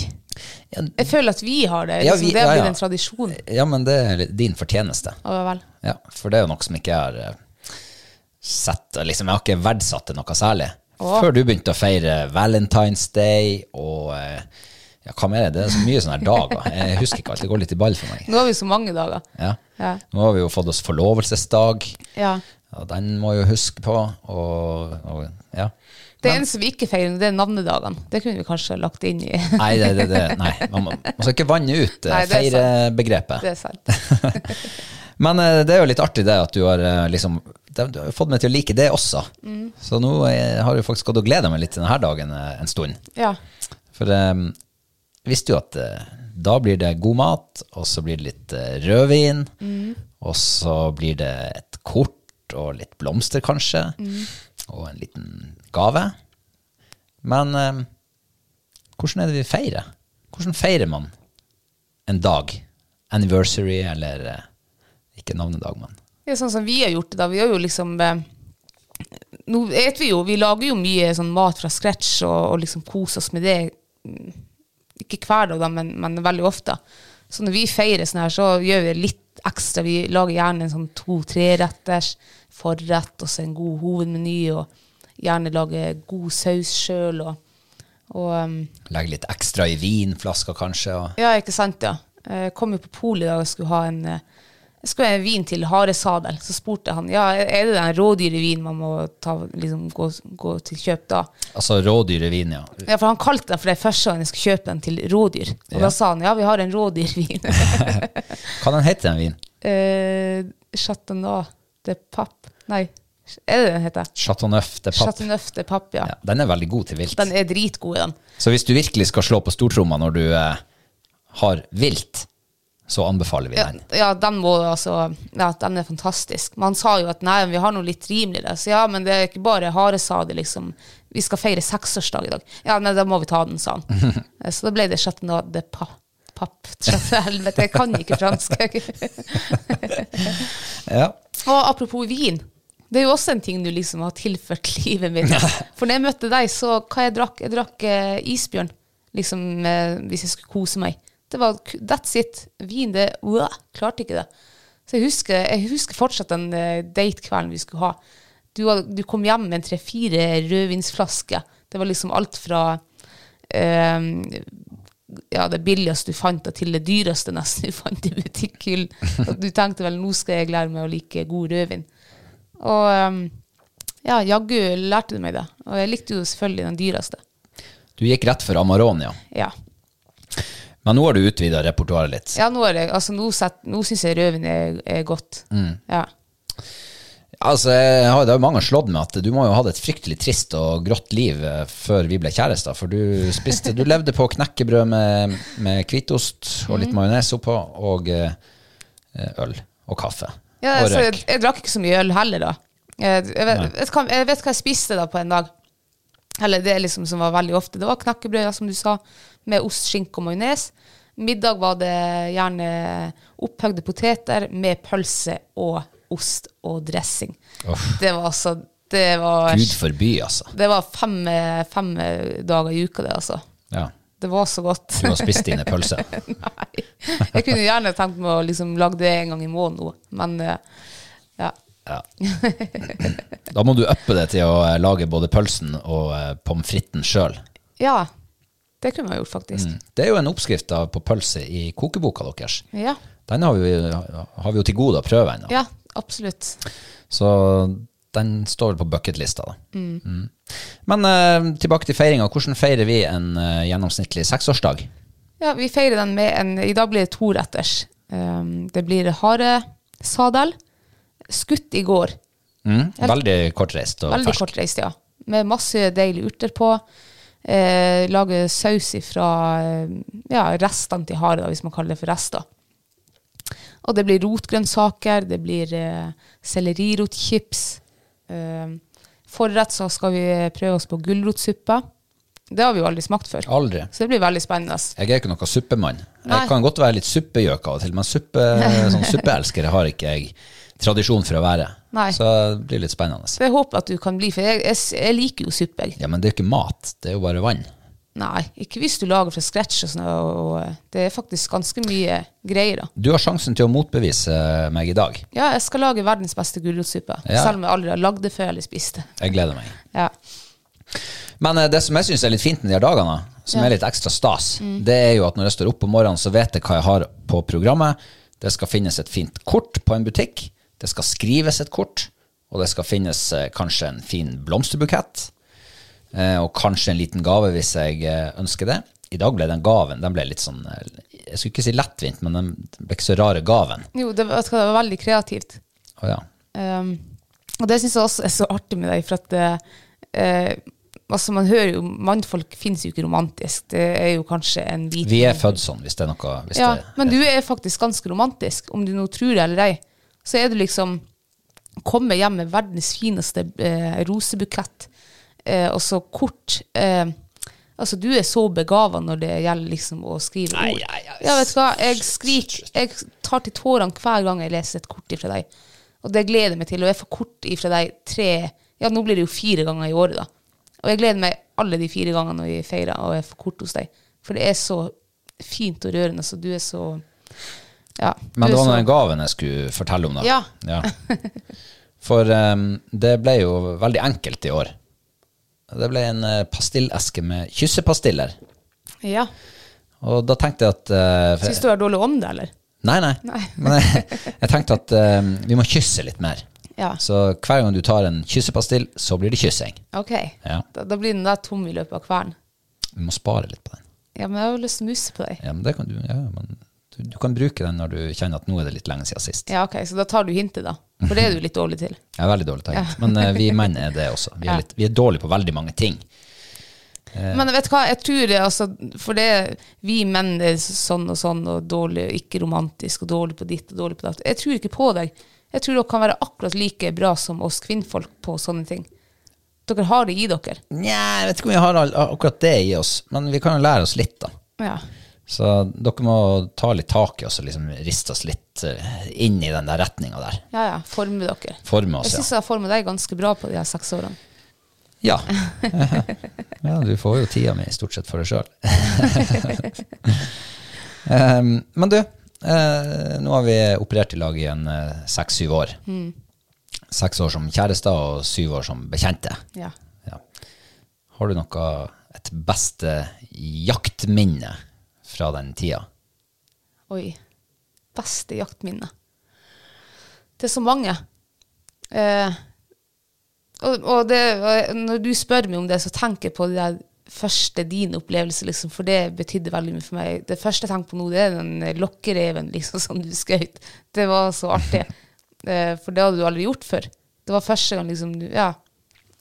[SPEAKER 1] Ja,
[SPEAKER 2] Jeg føler at vi har det.
[SPEAKER 1] Ja,
[SPEAKER 2] Liksom,
[SPEAKER 1] vi-
[SPEAKER 2] det har blitt en tradisjon.
[SPEAKER 1] Ja, men det er din fortjeneste. Oh, for det er jo noe som ikke er eh, sett liksom, Jeg har ikke verdsatt det noe særlig.
[SPEAKER 2] Oh.
[SPEAKER 1] Før du begynte å feire Valentine's Day og eh, ja, hva mer er det? Det er så mye sånne dager. Jeg husker ikke alt. Det går litt i ball for meg.
[SPEAKER 2] Nå har vi så mange dager.
[SPEAKER 1] Ja.
[SPEAKER 2] Ja.
[SPEAKER 1] Nå har vi jo fått oss forlovelsesdag.
[SPEAKER 2] Ja.
[SPEAKER 1] Og den må jeg jo huske på. Og, og ja.
[SPEAKER 2] Det eneste vi ikke feirer, det er navnedagene. Det kunne vi kanskje lagt inn i.
[SPEAKER 1] Nei, det, det, det, nei. Man, man skal ikke vanne ut eh,
[SPEAKER 2] Nei, det er sant.
[SPEAKER 1] feirebegrepet.
[SPEAKER 2] Det er sant. [laughs]
[SPEAKER 1] Men eh, det er jo litt artig det at du har eh, liksom Du har fått meg til å like det også.
[SPEAKER 2] Mm.
[SPEAKER 1] Så nå eh, har jeg faktisk gått og gleda meg litt til denne dagen eh, en stund.
[SPEAKER 2] Ja.
[SPEAKER 1] For um, visste jo at eh, da blir det god mat, og så blir det litt eh, rødvin,
[SPEAKER 2] Mm.
[SPEAKER 1] og så blir det et kort og litt blomster, kanskje,
[SPEAKER 2] Mm.
[SPEAKER 1] Og en liten gave. Men eh, hvordan er det vi feirer? Hvordan feirer man en dag? Anniversary, eller eh, ikke navnedag, men
[SPEAKER 2] Det er sånn som vi har gjort det da. Vi har jo liksom eh, Nå vet vi jo, vi lager jo mye sånn mat fra scratch og, og liksom koser oss med det. Mm, Ikke hver dag, da, men, men veldig ofte. Så når vi feirer sånn her, så gjør vi litt ekstra. Vi lager gjerne en sånn to-treretters forrett, og så en god hovedmeny, og gjerne lage god saus sjøl. Og, og um,
[SPEAKER 1] legge litt ekstra i vinflasker, kanskje. Og,
[SPEAKER 2] ja, ikke sant, ja. Jeg kom jo på polet i dag og skulle ha en eh, jeg skulle ha en vin til haresadel. Så spurte han ja, er det den rådyrevin man må ta, liksom, gå, gå til kjøp da.
[SPEAKER 1] altså rådyrevin, ja.
[SPEAKER 2] Ja, for Han kalte den for det første gang jeg skulle kjøpe den til rådyr. Og
[SPEAKER 1] Ja.
[SPEAKER 2] da sa han ja, vi har en rådyrvin.
[SPEAKER 1] Hva [laughs] den heter den vinen?
[SPEAKER 2] uh, [laughs] Chateauneuf de Papp. Nei, er det den heter?
[SPEAKER 1] Chateauneuf de Papp.
[SPEAKER 2] Chateauneuf de Papp, ja.
[SPEAKER 1] Ja, den er veldig god til vilt.
[SPEAKER 2] Den er dritgod, den.
[SPEAKER 1] Så hvis du virkelig skal slå på stortromma når du eh, har vilt, så anbefaler vi den.
[SPEAKER 2] ja, den må altså Ja, den er fantastisk. Man sa jo at nei, vi har noe litt rimeligere. Så ja, men det er ikke bare haresade, liksom. Vi skal feire seksårsdag i dag. Ja, nei, da må vi ta den, sa han. [laughs] Eh, så da ble det Chateauneuf de Papp Papp, helvete, jeg kan ikke fransk. [laughs]
[SPEAKER 1] Ja.
[SPEAKER 2] Og apropos vin. Det er jo også en ting du liksom har tilført [laughs] livet mitt. For når jeg møtte deg, så hva jeg drakk? Jeg drakk eh, isbjørn, liksom, eh, hvis jeg skulle kose meg. Det var that's it. Vin, det uh, Klarte ikke det. Så jeg husker, jeg husker fortsatt den eh, datekvelden vi skulle ha. Du, du kom hjem med en tre-fire rødvinsflasker. Det var liksom alt fra eh, ja, det billigste du fant, og til det dyreste nesten du fant i butikkhyllen. [laughs] Du tenkte vel nå skal jeg lære meg å like god rødvin. Og um, ja, jaggu lærte du meg det. Og jeg likte jo selvfølgelig den dyreste.
[SPEAKER 1] Du gikk rett for Amarone, ja.
[SPEAKER 2] Ja.
[SPEAKER 1] Men nå har du utvida repertoaret litt.
[SPEAKER 2] Ja, nå, er det, altså, nå, nå syns jeg rødvin er, er godt. Ja.
[SPEAKER 1] Altså, det har jo mange slått med at du må jo ha hatt et fryktelig trist og grått liv eh, før vi ble kjærester. For du spiste Du levde på knekkebrød med, med hvitost og litt majones oppå, og eh, øl og kaffe.
[SPEAKER 2] Ja,
[SPEAKER 1] og
[SPEAKER 2] altså, jeg, jeg drakk ikke så mye øl heller, da. Jeg, jeg, vet, jeg vet hva jeg spiste da på en dag. Eller det liksom som var veldig ofte. Det var knekkebrød, som du sa, med ost, skinke og majones. Middag var det gjerne opphøgde poteter med pølse og ost og dressing.
[SPEAKER 1] Oh.
[SPEAKER 2] Det var altså Det var,
[SPEAKER 1] Gud forby, altså.
[SPEAKER 2] det var fem, fem dager i uka, det, altså.
[SPEAKER 1] Ja.
[SPEAKER 2] Det var så godt.
[SPEAKER 1] Du har spist dine pølser. [laughs]
[SPEAKER 2] Nei. Jeg kunne gjerne tenkt meg å liksom lage det en gang i måneden men eh, ja.
[SPEAKER 1] Ja. Da må du uppe det til å eh, lage både pølsen og eh, pommes fritesen sjøl.
[SPEAKER 2] Ja, det kunne man gjort, faktisk.
[SPEAKER 1] Det er jo en oppskrift da på pølse i kokeboka deres.
[SPEAKER 2] Ja.
[SPEAKER 1] Den har vi, har vi jo til gode å prøve ennå.
[SPEAKER 2] ja, absolutt.
[SPEAKER 1] Så den står vel på bucketlista, da. Mm. Men uh, tilbake til feiringa. Hvordan feirer vi en uh, gjennomsnittlig seksårsdag?
[SPEAKER 2] Ja, vi feirer den med en I dag blir det to retters. Um, det blir haresadel. Skutt i går.
[SPEAKER 1] Mm. Veldig kortreist og
[SPEAKER 2] Veldig
[SPEAKER 1] fersk.
[SPEAKER 2] kortreist, ja. Med masse deilige urter på. Eh, lage saus ifra eh, ja, restene til hare, da, hvis man kaller det for rester. Og det blir rotgrønnsaker, det blir eh, sellerirotchips. Eh, forrett så skal vi prøve oss på gulrotsuppa. Det har vi jo aldri smakt før.
[SPEAKER 1] Aldri.
[SPEAKER 2] Så det blir veldig spennende.
[SPEAKER 1] Jeg er ikke noen suppemann. Jeg kan godt være litt suppegjøk av og til, men suppe, [laughs] sånn suppeelskere har ikke jeg tradisjon for å være.
[SPEAKER 2] Nei.
[SPEAKER 1] Så det blir litt spennende.
[SPEAKER 2] Så jeg håper at du kan bli, for jeg, jeg, jeg liker jo suppe.
[SPEAKER 1] Ja, men det er jo ikke mat, det er jo bare vann.
[SPEAKER 2] Nei, ikke hvis du lager fra scratch og sånn. Og, og det er faktisk ganske mye greier, da.
[SPEAKER 1] Du har sjansen til å motbevise meg i dag.
[SPEAKER 2] Ja, jeg skal lage verdens beste gulrotsuppe.
[SPEAKER 1] Ja.
[SPEAKER 2] Selv om jeg aldri har lagd det før eller spist det.
[SPEAKER 1] Jeg gleder meg.
[SPEAKER 2] Ja.
[SPEAKER 1] Men eh, det som jeg syns er litt fint med de her dagene, som
[SPEAKER 2] Ja. Mm.
[SPEAKER 1] er litt ekstra stas, det er jo at når jeg står opp om morgenen, så vet jeg hva jeg har på programmet. Det skal finnes et fint kort på en butikk. Det skal skrives et kort. Og det skal finnes eh, kanskje en fin blomsterbukett. Eh, og kanskje en liten gave hvis jeg eh, ønsker det. I dag ble den gaven den ble litt sånn eh, Jeg skulle ikke si lettvint, men den ble ikke så rare gaven.
[SPEAKER 2] Jo, det var, det var veldig kreativt.
[SPEAKER 1] Oh, ja.
[SPEAKER 2] Um, og det syns jeg også er så artig med deg, for at eh, altså man hører jo Mannfolk finnes jo ikke romantisk. Det er jo kanskje en hvit
[SPEAKER 1] Vi er født sånn, hvis det er noe
[SPEAKER 2] Ja,
[SPEAKER 1] det,
[SPEAKER 2] men du er faktisk ganske romantisk, om du nå tror det eller ei. Så er du liksom Komme hjem med verdens fineste eh, rosebukett, eh, og så kort eh, Altså, du er så begava når det gjelder liksom å skrive ord.
[SPEAKER 1] nei, nei.
[SPEAKER 2] Ja, vet du hva, jeg skriker Jeg tar til tårene hver gang jeg leser et kort ifra deg. Og det gleder jeg meg til. Og jeg får kort ifra deg tre Ja, nå blir det jo fire ganger i året, da. Og jeg gleder meg alle de fire gangene når vi feirer og jeg får kort hos deg. For det er så fint og rørende. Så du er så Ja. du
[SPEAKER 1] Men det var nå den gaven jeg skulle fortelle om, da.
[SPEAKER 2] Ja. [laughs]
[SPEAKER 1] For um, det ble jo veldig enkelt i år. Det ble en eh, pastilleske med kyssepastiller.
[SPEAKER 2] ja.
[SPEAKER 1] Og da tenkte jeg at uh, for-
[SPEAKER 2] Syns du har dårlig det, eller?
[SPEAKER 1] Nei, nei.
[SPEAKER 2] Nei. [laughs]
[SPEAKER 1] Men jeg, jeg tenkte at uh, vi må kysse litt mer.
[SPEAKER 2] Ja.
[SPEAKER 1] Så hver gang du tar en kyssepastill, så blir det kyssing.
[SPEAKER 2] Ok.
[SPEAKER 1] Ja.
[SPEAKER 2] Da, da blir den da tom i løpet av kvelden.
[SPEAKER 1] Vi må spare litt på den.
[SPEAKER 2] Ja, men jeg har jo lyst til å muse på deg.
[SPEAKER 1] Ja, men det kan du, ja, men du, du kan bruke den når du kjenner at nå er det litt lenge siden sist.
[SPEAKER 2] Ja, ok, Så da tar du hintet, da. For det er du litt dårlig til. [laughs]
[SPEAKER 1] Jeg er veldig dårlig til hint, men uh, vi menn er det også. Vi er, litt, vi er dårlige på veldig mange ting.
[SPEAKER 2] Men vet du hva, jeg tror det, altså, for det vi menn er sånn og sånn, og dårlig, og ikke romantisk, og dårlig på ditt og dårlig på datt. Jeg tror ikke på deg. Jeg tror dere kan være akkurat like bra som oss kvinnfolk på sånne ting. Dere har det i dere.
[SPEAKER 1] Nja, jeg vet ikke om vi har akkurat det i oss, men vi kan jo lære oss litt, da.
[SPEAKER 2] Ja.
[SPEAKER 1] Så dere må ta litt tak i oss og liksom riste oss litt eh, inn i den der retninga der.
[SPEAKER 2] Ja, ja, forme dere.
[SPEAKER 1] Forme
[SPEAKER 2] Jeg
[SPEAKER 1] oss,
[SPEAKER 2] syns
[SPEAKER 1] ja.
[SPEAKER 2] jeg har formet deg ganske bra på de her seks årene.
[SPEAKER 1] Ja. [laughs] ja, du får jo tida mi stort sett for deg sjøl. um, [laughs] men du, uh, nå har vi operert i lag i en eh, seks-syv år. Seks år som kjærester og syv år som bekjente.
[SPEAKER 2] Ja.
[SPEAKER 1] Ja. Har du noe, et beste jaktminne fra den tida?
[SPEAKER 2] Oi. Beste jaktminne. Det er så mange. Eh, og, og, det, og når du spør meg om det, så tenker jeg på det der første din opplevelse, liksom, for det betydde veldig mye for meg. Det første jeg tenker på nå, det er den lokkereven liksom, [laughs] som du skjøt. Det var så artig. Eh, for det hadde du aldri gjort før. Det var første gang liksom du Ja.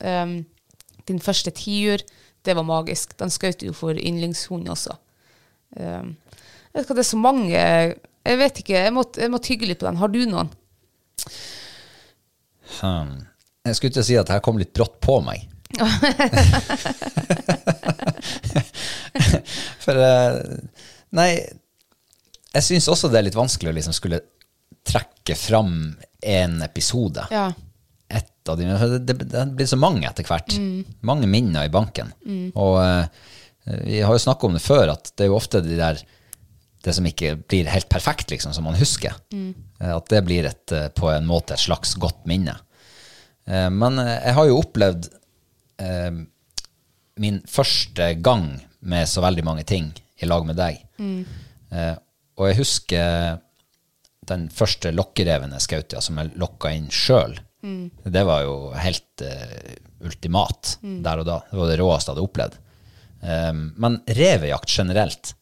[SPEAKER 2] Um, din første tiur, det var magisk. Den skjøt du for yndlingshund også. Um, jeg vet ikke, det er så mange Jeg vet ikke, jeg må, jeg må tygge litt på den. Har du noen?
[SPEAKER 1] Hmm. Jeg skulle til å si at det her kom litt brått på meg. [laughs] For eh, Nei, jeg syns også det er litt vanskelig å liksom skulle trekke fram en episode.
[SPEAKER 2] Ja.
[SPEAKER 1] Et av de, det, det, det blir så mange etter hvert. Mange minner i banken. Og eh, vi har jo snakka om det før, at det er jo ofte de der det som ikke blir helt perfekt, liksom, som man husker. Mm. At det blir et, eh, på en måte et slags godt minne. Eh, Men eh, jeg har jo opplevd eh, min første gang med så veldig mange ting i lag med deg. Eh, og jeg husker den første lokkereven jeg skjøt, ja, som jeg lokka inn sjøl. Det var jo helt eh, ultimat der og da. Det var det råeste jeg hadde opplevd. Eh, men revejakt generelt,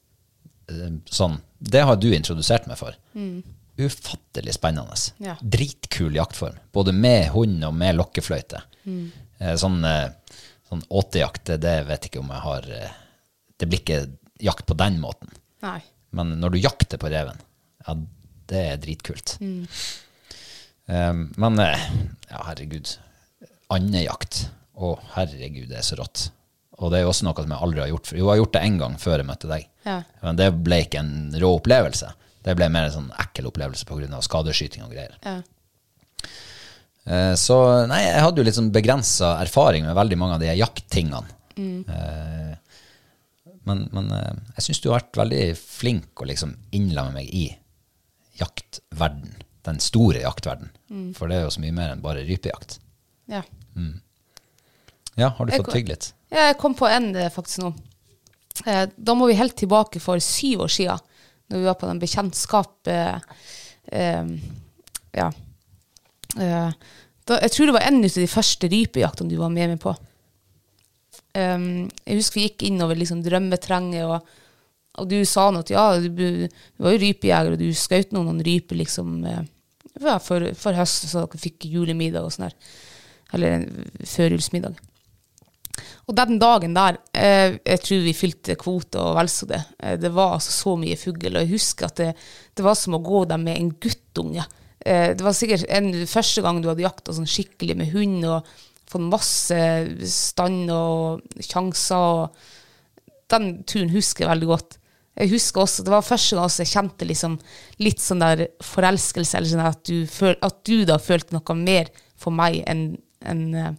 [SPEAKER 1] eh, sånn, det har du introdusert meg for. Ufattelig spennende.
[SPEAKER 2] Ja.
[SPEAKER 1] Dritkul jaktform. Både med hund og med lokkefløyte. Mm. sånn, eh, sånn åtejakt, det- vet ikke om jeg har eh, Det blir ikke jakt på den måten.
[SPEAKER 2] Nei.
[SPEAKER 1] Men når du jakter på reven, ja, det er dritkult. Um, men eh, ja, herregud. Andejakt. Å, herregud, det er så rått. Og det er jo også noe som jeg aldri har gjort. Jo, jeg har gjort det én gang før jeg møtte deg.
[SPEAKER 2] Ja.
[SPEAKER 1] Men det ble ikke en rå opplevelse. Det ble mer en sånn ekkel opplevelse pga. skadeskyting og greier.
[SPEAKER 2] Ja.
[SPEAKER 1] Eh, så nei, jeg hadde jo litt sånn begrensa erfaring med veldig mange av de jakttingene. Mm. men, men eh, jeg syns du har vært veldig flink å liksom innlemme meg i jaktverden. Den store jaktverden. For det er jo så mye mer enn bare rypejakt.
[SPEAKER 2] Ja.
[SPEAKER 1] Ja, har du fått tygd litt?
[SPEAKER 2] Jeg kom på en eh, faktisk nå. Eh, da må vi helt tilbake for syv år siden, når vi var på den bekjentskap eh, eh, Ja. Eh, da, jeg tror det var en av de første rypejaktene du var med meg på. Um, jeg husker vi gikk innover liksom drømmetrenget, og, og du sa noe at ja, du, du var jo rypejeger, og du skjøt noen, noen ryper liksom for, for høst, så dere fikk julemiddag og sånn her. Eller førjulsmiddag. Og den dagen der, eh, jeg tror vi fylte kvoter og vel så det. Eh, det var altså så mye fugl, og jeg husker at det, det var som å gå der med en guttunge. Eh, det var sikkert en, første gang du hadde jakta sånn skikkelig med hund, og fått masse stand og sjanser. og Den turen husker jeg veldig godt. Jeg husker også, Det var første gang jeg kjente liksom litt sånn der forelskelse, eller sånn at du, føl, at du da følte noe mer for meg enn eh,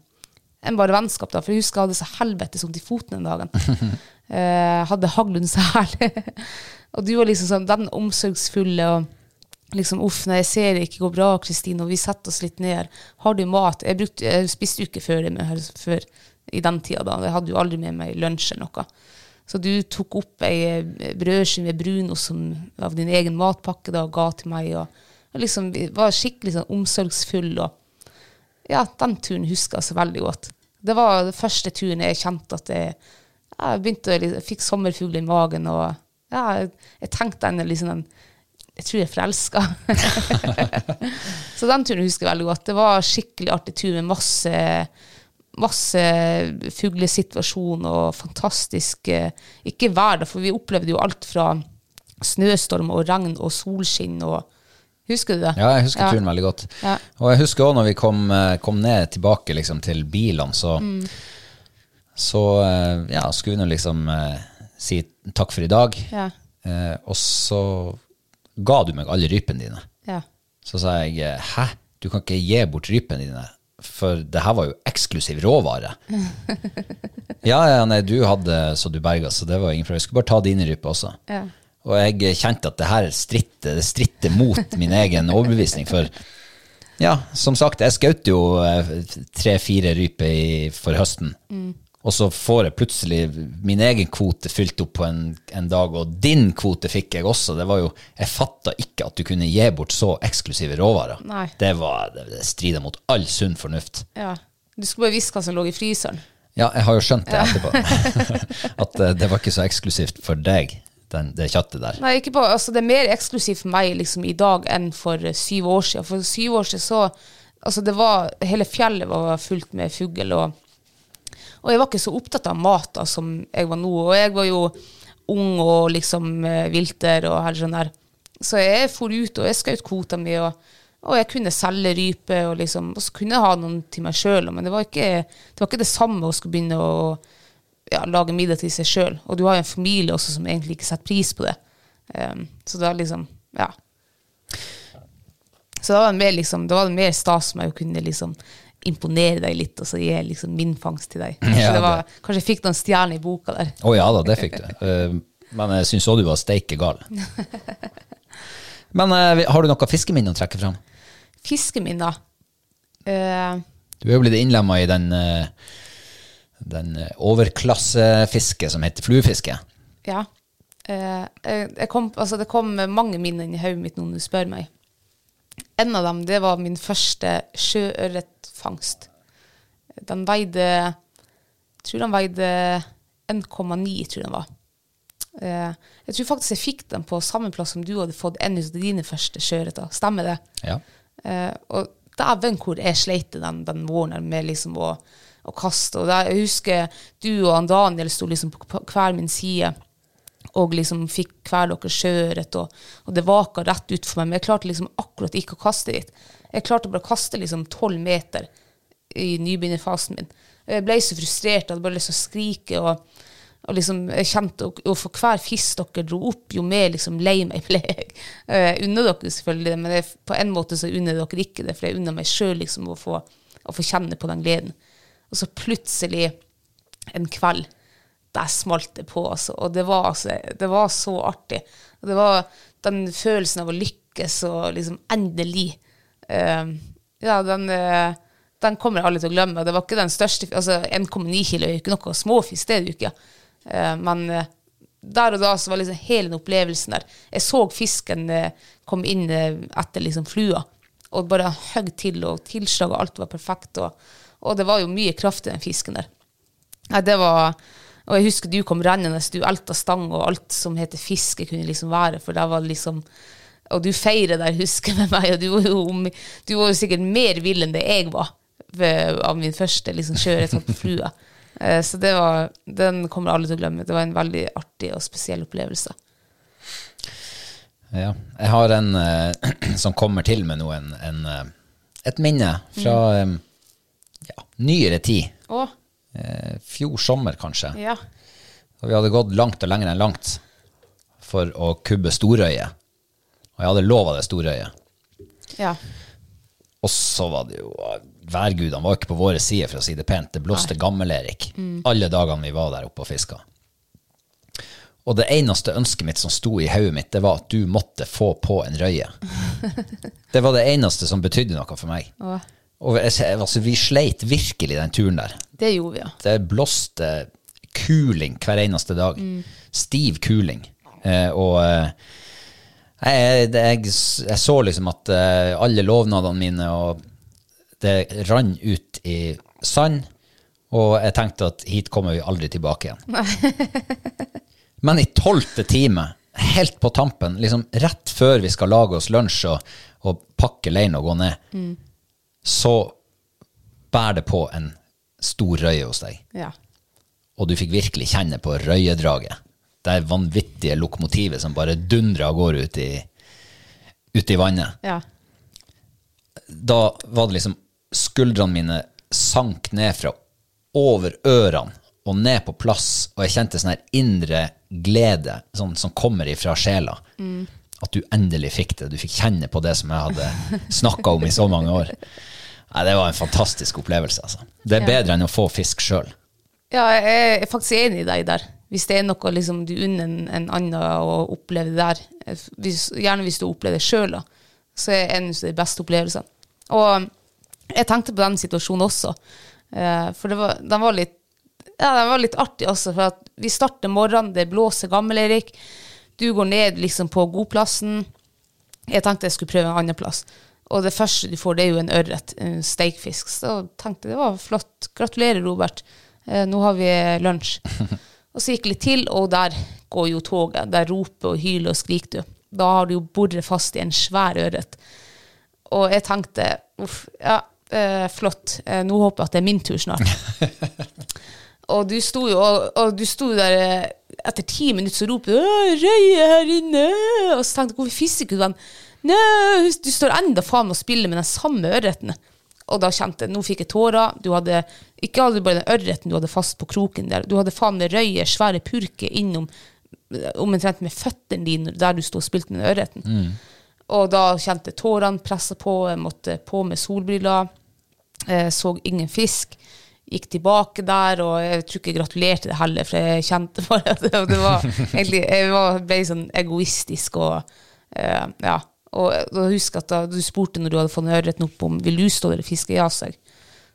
[SPEAKER 2] enn bare vennskap. da, For jeg husker jeg hadde så helvetes vondt i foten den dagen. [laughs] eh, hadde hagl under sel. [laughs] og du var liksom sånn den omsorgsfulle og liksom uff, nei, jeg ser det ikke går bra, Kristine, og vi setter oss litt ned. Har du mat? Jeg, brukte, jeg spiste jo ikke før, det med, før i den tida da. Jeg hadde jo aldri med meg lunsj eller noe. Så du tok opp ei eh, brødskive med brunost av din egen matpakke da, og ga til meg. Og, og liksom var skikkelig sånn omsorgsfull. Og, ja, den turen husker jeg så veldig godt. Det var den første turen jeg kjente at jeg, ja, begynte å, liksom, fikk sommerfugler i magen. Og ja, jeg, tenkte ennå liksom den Jeg tror jeg er forelska. [laughs] så den turen husker jeg veldig godt. Det var skikkelig artig tur med masse masse fuglesituasjon og fantastisk eh, Ikke vær, for vi opplevde jo alt fra snøstorm og regn og solskinn og Husker du det?
[SPEAKER 1] Ja, jeg husker turen veldig godt.
[SPEAKER 2] Ja.
[SPEAKER 1] Og jeg husker òg når vi kom, eh, kom ned tilbake liksom, til bilene, så,
[SPEAKER 2] Mm.
[SPEAKER 1] så eh, ja, skulle vi nå liksom eh, si takk for i dag.
[SPEAKER 2] Ja.
[SPEAKER 1] Eh, og så ga du meg alle rypene dine.
[SPEAKER 2] Ja.
[SPEAKER 1] Så sa jeg hæ, du kan ikke gi bort rypene dine, for det her var jo eksklusiv råvare. [laughs] ja, ja, nei, du hadde så du berga, så det var ingen problem. Jeg skulle bare ta dine ryper også.
[SPEAKER 2] Ja.
[SPEAKER 1] Og jeg kjente at det her stritter, det stritter mot min egen overbevisning, for ja, som sagt, jeg skjøt jo eh, tre-fire ryper i- for høsten. Og så får jeg plutselig min egen kvote fylt opp på en, en dag, og din kvote fikk jeg også. Det var jo, Jeg fatta ikke at du kunne gi bort så eksklusive råvarer.
[SPEAKER 2] Nei.
[SPEAKER 1] Det, var, det, det strider mot all sunn fornuft.
[SPEAKER 2] Ja. Du skulle bare visst hva som lå i fryseren.
[SPEAKER 1] Ja, jeg har jo skjønt det etterpå. [laughs] at eh, det var ikke så eksklusivt for deg, den, det kjøttet der.
[SPEAKER 2] Nei, ikke på, altså det er mer eksklusivt for meg liksom, i dag enn for syv år siden. For syv år siden så altså det var, Hele fjellet var fullt med fugl. Og, og jeg var ikke så opptatt av mat da, som jeg var nå. Og jeg var jo ung og liksom eh, vilter og her sånn der. Så jeg for ut, og jeg skjøt kvota mi. Og, og jeg kunne selge rype, og, liksom, og så kunne jeg ha noen til meg sjøl. Men det var, ikke, det var ikke det samme å skulle begynne å ja, lage middag til seg sjøl. Og du har jo en familie også som egentlig ikke setter pris på det. Um, så var liksom Ja. Så da var det mer, liksom, da var det mer stas for meg å kunne liksom imponere deg litt, og så gi liksom min fangst til deg. [laughs] Kanskje,
[SPEAKER 1] Ja,
[SPEAKER 2] det var, kanskje jeg fikk noen stjerner i boka der.
[SPEAKER 1] Å ja da, det fikk du. [laughs] Eh, Men jeg syns òg du var steike gal. Men eh, har du noe fiskeminne å trekke fram?
[SPEAKER 2] Fiskeminner uh,
[SPEAKER 1] Du er jo blitt innlemma i den, eh, den eh, overklassefisket som heter fluefiske.
[SPEAKER 2] Ja. Eh, kom, altså det kom mange minner inn i hodet mitt nå når du spør meg. En av dem det var min første sjøørretfangst. Den veide Jeg tror den veide 1,9, tror jeg den var. Eh, jeg tror faktisk jeg fikk den på samme plass som du hadde fått en av dine første sjøørreter. Stemmer det?
[SPEAKER 1] Ja.
[SPEAKER 2] Og dæven hvor jeg sleit den, den våren med liksom å, å kaste. Og jeg husker du og Daniel sto liksom på hver min side og liksom fikk hver deres sjøørret, og, og det vaka rett ut for meg. Men jeg klarte liksom akkurat ikke å kaste dit. Jeg klarte bare å kaste liksom tolv meter i nybegynnerfasen min. Jeg ble så frustrert, jeg hadde bare lyst til å skrike. og Og liksom, jeg kjente, og, og for hver fisk dere dro opp, jo mer liksom lei meg ble jeg. Eh, Jeg unner dere selvfølgelig det, men jeg, på en måte så unner dere ikke det, for jeg unner meg sjøl liksom å å få kjenne på den gleden. Og så plutselig, en kveld, der smalt det på, altså. Og det var, altså, det var så artig. Og det var den følelsen av å lykkes og liksom endelig uh, Ja, den, uh, den kommer jeg aldri til å glemme. Det var ikke den største altså 1,9 kilo er jo ikke noe småfisk, det er det jo ikke. Uh, men der og da så var liksom hele den opplevelsen der. Jeg så fisken komme inn etter liksom flua, og bare høgg til, og tilslaget alt var perfekt. Og, og det var jo mye kraft i den fisken der. Nei, det var Og jeg husker du kom rennende, du elta stang og alt som heter fiske, kunne liksom være, for det var liksom Og du feirer der, husker med meg, og du var jo, du var jo sikkert mer vill enn det jeg var av min første liksom, kjøre på flua. Så det var, den kommer alle til å glemme. Det var en veldig artig og spesiell opplevelse.
[SPEAKER 1] Ja. Jeg har en eh, [clears throat] som kommer til med nå, en, en, eh, et minne fra eh, ja, nyere tid.
[SPEAKER 2] Å,
[SPEAKER 1] Eh, fjor sommer, kanskje.
[SPEAKER 2] ja.
[SPEAKER 1] Og vi hadde gått langt og lenger enn langt for å kubbe storøye. Og jeg hadde lova det storøye.
[SPEAKER 2] Ja.
[SPEAKER 1] Og så var det jo Værgudene var ikke på våre sider, for å si det pent. Det blåste gammel-Erik alle dagene vi var der oppe og fiska. Og det eneste ønsket mitt som sto i hodet mitt, det var at du måtte få på en røye. [laughs] Det var det eneste som betydde noe for meg.
[SPEAKER 2] Å,
[SPEAKER 1] Og altså, vi sleit virkelig den turen der.
[SPEAKER 2] det gjorde vi, ja.
[SPEAKER 1] Det blåste kuling hver eneste dag. Stiv kuling. Eh, og eh, jeg, det- jeg, jeg så liksom at eh, alle lovnadene mine og det rann ut i sand, og jeg tenkte at hit kommer vi aldri tilbake igjen. [laughs] Men i tolvte time, helt på tampen, liksom rett før vi skal lage oss lunsj og, og pakke leiren og gå ned, så bærer det på en stor røye hos deg
[SPEAKER 2] ja.
[SPEAKER 1] og du fikk virkelig kjenne på røyedraget. Det er vanvittige lokomotivet som bare dundrer av gårde ut i, ut i vannet.
[SPEAKER 2] ja.
[SPEAKER 1] Da var det liksom Skuldrene mine sank ned fra over ørene og ned på plass, og jeg kjente sånn her indre glede sånn, som kommer ifra sjela. At du endelig fikk det. Du fikk kjenne på det som jeg hadde snakka om i så mange år. Nei, Det var en fantastisk opplevelse. altså. Det er bedre enn å få fisk sjøl.
[SPEAKER 2] Ja, jeg er faktisk enig i deg der. Hvis det er noe liksom, du unner en, en annen å oppleve der, eh, hvis, gjerne hvis du opplever det sjøl, så er det en av de beste opplevelsene. Og jeg tenkte på den situasjonen også, eh, for det var, den, var litt, ja, den var litt artig også. For at vi starter morgenen, det blåser gammel-Erik, du går ned liksom på godplassen. Jeg tenkte jeg skulle prøve en annen plass. Og det første du får, det er jo en ørret, en steikfisk. Så tenkte jeg det var flott. Gratulerer, Robert. Eh, nå har vi lunsj. [laughs] og så gikk jeg litt til, og der går jo toget. Der roper og hyler og skriker du. Da har du jo boret fast i en svær ørret. Og jeg tenkte uff, ja, eh, flott. Eh, nå håper jeg at det er min tur snart. [laughs] og du sto jo og, og du sto der eh, etter ti minutter så roper du røye her inne!' Og så tenkte jeg hvorfor fisker ikke du den? Nei, du står enda faen og spiller med den samme ørreten. Og da kjente jeg, nå fikk jeg tårer. Du hadde, ikke hadde du bare den ørreten du hadde fast på kroken der. Du hadde faen med røye, svære purker innom eh, omtrent med føttene dine der du sto og spilte med den ørreten. Og da kjente jeg tårene pressa på, jeg måtte på med solbriller. Jeg så ingen fisk. Gikk tilbake der, og jeg tror ikke jeg gratulerte det heller, for jeg kjente bare at det, var egentlig Jeg var, ble sånn egoistisk og eh, Ja. Og da husker jeg at da du spurte når du hadde fått ørreten opp om vil du stå der og fiske, ja, sa jeg.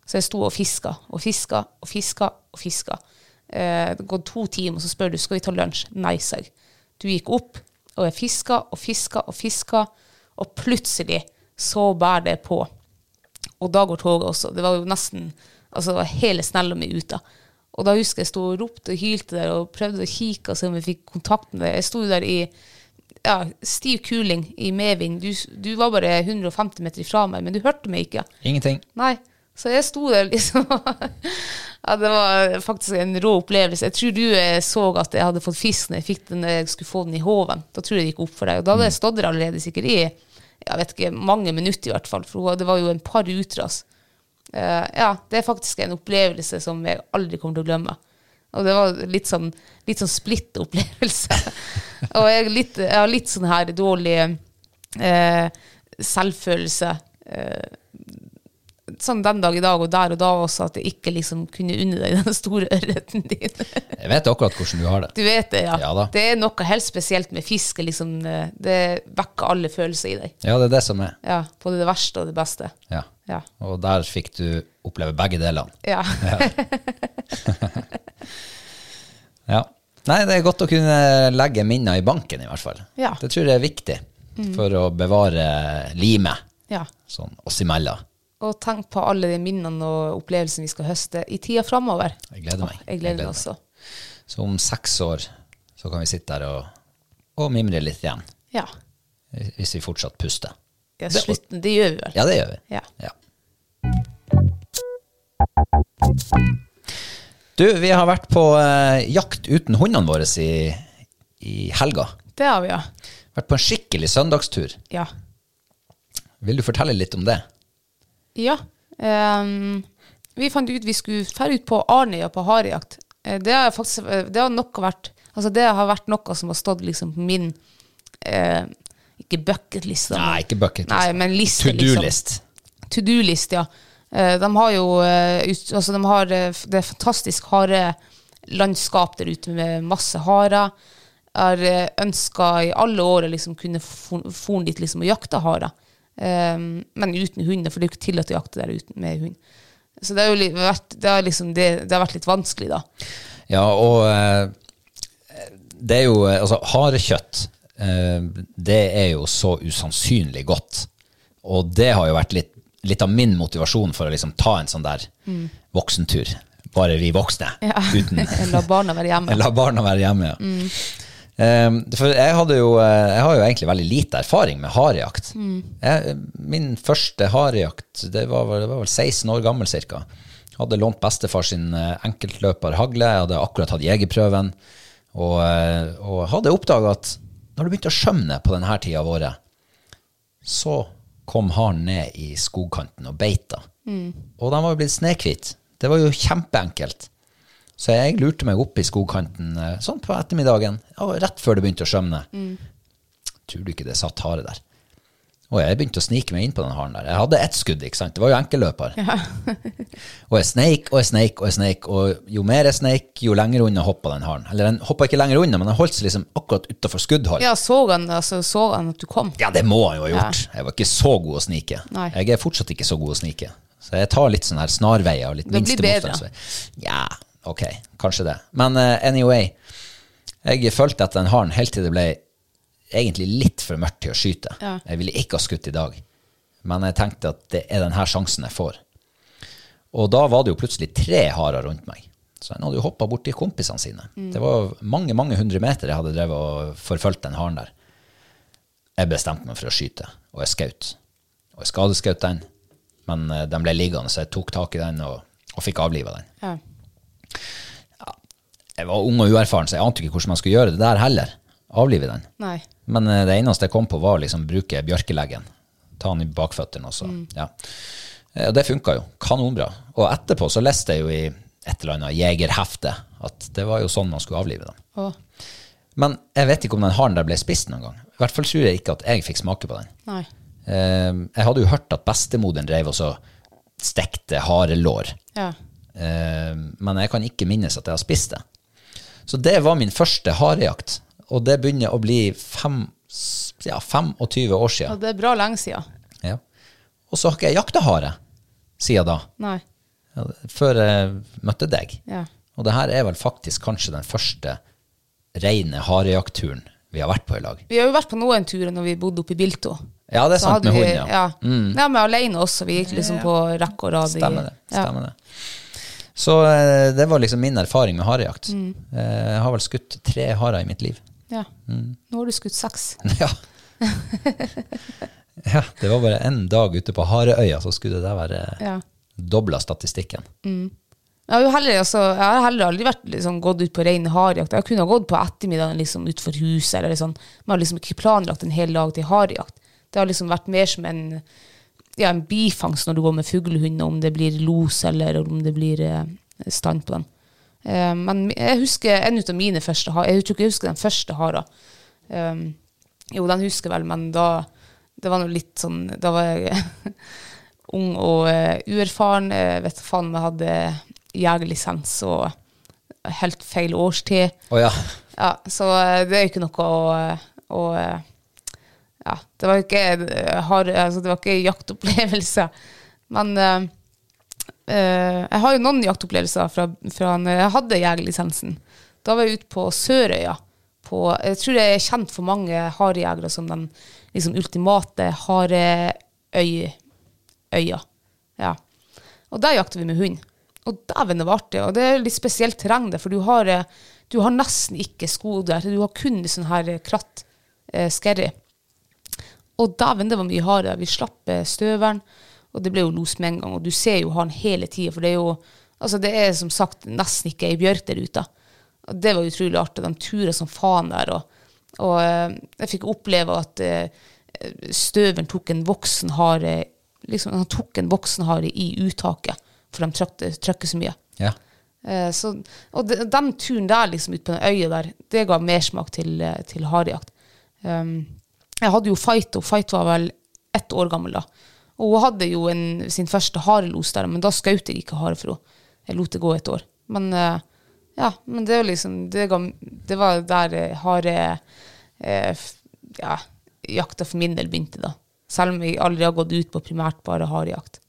[SPEAKER 2] Så jeg sto og fiska og fiska og fiska og fiska. Eh, det gått to timer, så spør du skal vi ta lunsj. Nei, sa jeg. Du gikk opp, og jeg fiska og fiska og fiska, og plutselig så bærer det på. Og da går toget også. Det var jo nesten altså det var hele snella mi ute. Og da husker jeg sto og ropte og hylte der og prøvde å kikke og se om jeg fikk kontakt med det. Jeg sto der i ja, stiv kuling i medvind. Du, du var bare 150 meter ifra meg, men du hørte meg ikke.
[SPEAKER 1] Ingenting.
[SPEAKER 2] Nei. Så jeg sto der liksom [laughs] ja, Det var faktisk en rå opplevelse. Jeg tror du eh, så at jeg hadde fått fisk når jeg fikk den jeg skulle få den i håven. Da tror jeg det gikk opp for deg. Og da hadde jeg stått der allerede sikkert i jeg vet ikke, mange minutter, i hvert fall. For det var jo en par utras. Eh, ja, det er faktisk en opplevelse som jeg aldri kommer til å glemme. Og det var litt sånn, litt sånn splitt opplevelse. [laughs] og jeg, litt, jeg har litt sånn her dårlig eh, selvfølelse. Eh, sånn den dag i dag og der og da også, at jeg ikke liksom kunne unne deg den store ørreten din. [laughs]
[SPEAKER 1] Jeg vet akkurat hvordan du har det.
[SPEAKER 2] Du vet det, ja.
[SPEAKER 1] Ja.
[SPEAKER 2] Det er noe helt spesielt med fiske. Liksom, eh, det vekker alle følelser i deg.
[SPEAKER 1] Ja, det er det som er.
[SPEAKER 2] Ja, Både det verste og det beste.
[SPEAKER 1] Ja.
[SPEAKER 2] Ja.
[SPEAKER 1] Og der fikk du oppleve begge delene.
[SPEAKER 2] Ja. [laughs]
[SPEAKER 1] Ja. Nei, det er godt å kunne legge minner i banken, i hvert fall.
[SPEAKER 2] Ja.
[SPEAKER 1] Det tror jeg er viktig for å bevare limet
[SPEAKER 2] ja.
[SPEAKER 1] sånn oss imellom.
[SPEAKER 2] Og tenk på alle de minnene og opplevelsene vi skal høste i tida framover.
[SPEAKER 1] Jeg gleder meg.
[SPEAKER 2] Jeg gleder meg også.
[SPEAKER 1] Så om seks år så kan vi sitte der og, og mimre litt igjen.
[SPEAKER 2] Ja.
[SPEAKER 1] Hvis vi fortsatt puster.
[SPEAKER 2] Ja slutten, det gjør vi vel.
[SPEAKER 1] Ja, det gjør vi.
[SPEAKER 2] Ja.
[SPEAKER 1] Ja. Du, vi har vært på eh, jakt uten hundene våre i, i helga.
[SPEAKER 2] Det har vi, ja.
[SPEAKER 1] Vært på en skikkelig søndagstur.
[SPEAKER 2] Ja.
[SPEAKER 1] Vil du fortelle litt om det?
[SPEAKER 2] ja. Um, vi fant ut vi skulle dra ut på Arnøya på harejakt. Eh, Det har faktisk eh, det har vært Altså det har vært noe som har stått liksom på min eh, Ikke bucketlist.
[SPEAKER 1] Nei, ikke bucket
[SPEAKER 2] Nei, men liste,
[SPEAKER 1] To
[SPEAKER 2] liksom.
[SPEAKER 1] do-list.
[SPEAKER 2] To do-list, ja. Eh, De har jo eh, altså de har eh, Det fantastisk harelandskap der ute med masse harer. Jeg ønska i alle år å liksom kunne få dit liksom og jakte harer. Men uten hunder, for det er jo ikke tillatt å jakte der uten med hund. Så det har vært, det har liksom det, det har vært litt vanskelig, da.
[SPEAKER 1] Ja, og det er jo Altså, harekjøtt, det er jo så usannsynlig godt. Og det har jo vært litt, litt av min motivasjon for å liksom ta en sånn der voksentur. Bare vi voksne.
[SPEAKER 2] Ja.
[SPEAKER 1] Uten [laughs]
[SPEAKER 2] La barna være hjemme. [laughs]
[SPEAKER 1] La barna være hjemme, ja. Eh, for jeg, hadde jo, eh, jeg har jo egentlig veldig lite erfaring med harejakt. Jeg, min første harejakt, det var, det var vel 16 år gammel cirka. Hadde lånt bestefar sin eh, enkeltløper hagle, jeg hadde akkurat hatt jegerprøven, og, eh, og hadde oppdaga at når det begynte å skjømne på denne tida av året, så kom haren ned i skogkanten og beita. Og den var jo blitt snekvitt. Det var jo kjempeenkelt. Så jeg lurte meg opp i skogkanten eh, sånn på ettermiddagen, rett før det begynte å skjømne. Tror du ikke det satt hare der? Og jeg begynte å snike meg inn på den haren der. Jeg hadde ett skudd, ikke sant. Det var jo enkelløper. [laughs] og jeg sneik og jeg sneik og jeg sneik, og jo mer jeg sneik, jo lenger unna hoppa den haren. Eller den hoppa ikke lenger unna, men den holdt seg liksom akkurat utafor skuddhold.
[SPEAKER 2] Ja, så han, altså, så han at du kom?
[SPEAKER 1] Ja, det må han jo ha gjort. Jeg var ikke så god å snike.
[SPEAKER 2] Nei.
[SPEAKER 1] Jeg er fortsatt ikke så god å snike. Så jeg tar litt sånn her snarveier og litt
[SPEAKER 2] Det
[SPEAKER 1] minste motstandsvei. Ja, ok, kanskje det. Men uh, anyway, jeg fulgte etter den haren helt til det ble egentlig litt for mørkt til å skyte.
[SPEAKER 2] Ja.
[SPEAKER 1] Jeg ville ikke ha skutt i dag, men jeg tenkte at det er denne sjansen jeg får. Og da var det jo plutselig tre harer rundt meg. Så han hadde jo hoppa bort til kompisene sine.
[SPEAKER 2] Mm.
[SPEAKER 1] Det var mange, mange hundre meter jeg hadde drevet og forfulgt den haren der. Jeg bestemte meg for å skyte, og jeg skjøt. Og jeg skadeskjøt den, men eh, den ble liggende, så jeg tok tak i den og, og fikk avliva den.
[SPEAKER 2] Ja.
[SPEAKER 1] Jeg var ung og uerfaren, så jeg ante ikke hvordan man skulle gjøre det der heller. Avlive den.
[SPEAKER 2] Nei.
[SPEAKER 1] Men eh, det eneste jeg kom på, var å liksom bruke bjørkeleggen. Ta den i bakføttene også. Ja. Eh, Og det funka jo. Kanonbra. Og etterpå så leste jeg jo i et eller annet jegerhefte at det var jo sånn man skulle avlive dem.
[SPEAKER 2] Å,
[SPEAKER 1] Men jeg vet ikke om den haren der ble spist noen gang. I hvert fall tror jeg ikke at jeg fikk smake på den.
[SPEAKER 2] nei.
[SPEAKER 1] Eh, jeg hadde jo hørt at bestemoderen drev og så stekte harelår.
[SPEAKER 2] Ja.
[SPEAKER 1] Men jeg kan ikke minnes at jeg har spist det. Så det var min første harejakt, og det begynner å bli fem, ja, 25 år siden.
[SPEAKER 2] Ja, det er bra lenge siden.
[SPEAKER 1] Ja. Og så har ikke jeg jakta hare siden da,
[SPEAKER 2] Nei.
[SPEAKER 1] før jeg møtte deg.
[SPEAKER 2] Ja.
[SPEAKER 1] Og det her er vel faktisk kanskje den første reine harejaktturen vi har vært på i lag.
[SPEAKER 2] Vi har jo vært på noen turer når vi bodde oppe i Bilto.
[SPEAKER 1] Ja, det er
[SPEAKER 2] Så
[SPEAKER 1] sant med
[SPEAKER 2] vi-
[SPEAKER 1] hund, ja. Mm.
[SPEAKER 2] ja. Ja, men alene også. Vi gikk liksom på rekke og rad.
[SPEAKER 1] Stemmer det.
[SPEAKER 2] Ja.
[SPEAKER 1] Stemmer det. Så eh, det var liksom min erfaring med harejakt.
[SPEAKER 2] Mm.
[SPEAKER 1] Eh, Jeg har vel skutt tre harer i mitt liv.
[SPEAKER 2] Ja.
[SPEAKER 1] Mm.
[SPEAKER 2] Nå har du skutt seks. [laughs]
[SPEAKER 1] Ja. ja, det var bare en dag ute på Hareøya, så skulle det være
[SPEAKER 2] Ja.
[SPEAKER 1] dobla statistikken.
[SPEAKER 2] Jeg har heller, altså, jeg har heller aldri vært liksom, gått ut på ren harejakt. Jeg kunne ha gått på ettermiddagen liksom, utenfor huset, eller liksom. men har liksom ikke planlagt en hel dag til harejakt. Det har liksom vært mer som en, ja, en bifangst når du går med fuglehund, om det blir los eller om det blir eh, stand på den. Eh, men jeg husker en av mine første harer. Jeg tror ikke jeg husker den første hara. Um, jo, den husker jeg vel, men da Det var noe litt sånn Da var jeg [laughs] ung og uh, uerfaren. Jeg vet faen om jeg hadde jegerlisens og helt feil årstid.
[SPEAKER 1] Oh, ja.
[SPEAKER 2] Ja, så det er jo ikke noe å, å Ja, det var ikke, har, altså, det var ikke jaktopplevelser. Men eh, jeg har jo noen jaktopplevelser fra, fra når jeg hadde jegerlisensen. Da var jeg ute på Sørøya. På, jeg tror jeg er kjent for mange harejegere som den liksom, ultimate hareøya. Ja. Og der jakter vi med hund. Og dæven, det var artig. Og det er litt spesielt terreng for du har, eh, du har nesten ikke sko der. Du har kun sånn her eh, kratt, eh, skerry. Og dæven, det var mye hare. Vi slapp eh, støvelen, og det ble jo los med en gang. Og du ser jo han hele tida, for det er jo altså det er som sagt nesten ikke ei bjørk der ute. Og det var utrolig artig. De turer som faen der. Og, og eh, jeg fikk oppleve at støven støvelen tok en voksen hare liksom, Han tok en voksen hare i uttaket, for de trykker så mye.
[SPEAKER 1] ja.
[SPEAKER 2] Eh, så, og de, den turen der, liksom, ut på den øya der, det ga mersmak til, eh, til harejakt. Um, jeg hadde jo Fight, og Fight var vel ett år gammel da. Og hun hadde jo en, sin første harelos der, men da skjøt jeg ikke hare for henne. Jeg lot det gå et år. Men eh, ja, men det var liksom Det, det var der eh, hare eh, for min del begynte, da. Selv om jeg aldri har gått ut på primært bare harejakt.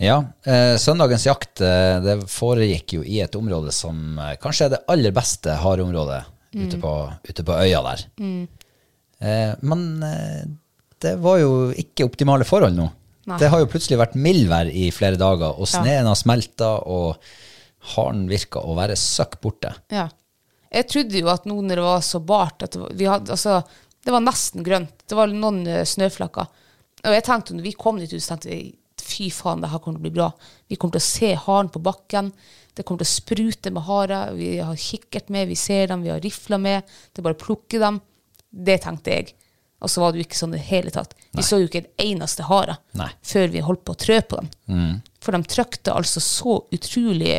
[SPEAKER 1] Ja, eh, søndagens jakt eh, det foregikk jo i et område som eh, kanskje er det aller beste hareområdet ute, på, ute på øya der. Eh, men det var jo ikke optimale forhold nå.
[SPEAKER 2] Nei.
[SPEAKER 1] Det har jo plutselig vært mildvær i flere dager, og sneen har smelta, og haren virka å være søkk borte.
[SPEAKER 2] Ja. Jeg trodde jo at nå når det var så bart at vi hadde, altså, det var nesten grønt. Det var noen snøflakker. Og jeg tenkte når vi kom dit ut, tenkte jeg fy faen, det her kommer til å bli bra. Vi kommer til å se haren på bakken. Det kommer til å sprute med harer. Vi har kikkert med, vi ser dem, vi har rifla med. Det er bare å plukke dem. Det tenkte jeg. Og så var det jo ikke sånn i det hele tatt. Vi så jo ikke en eneste hare
[SPEAKER 1] Nei.
[SPEAKER 2] før vi holdt på å trø på dem. For de trykte altså så utrolig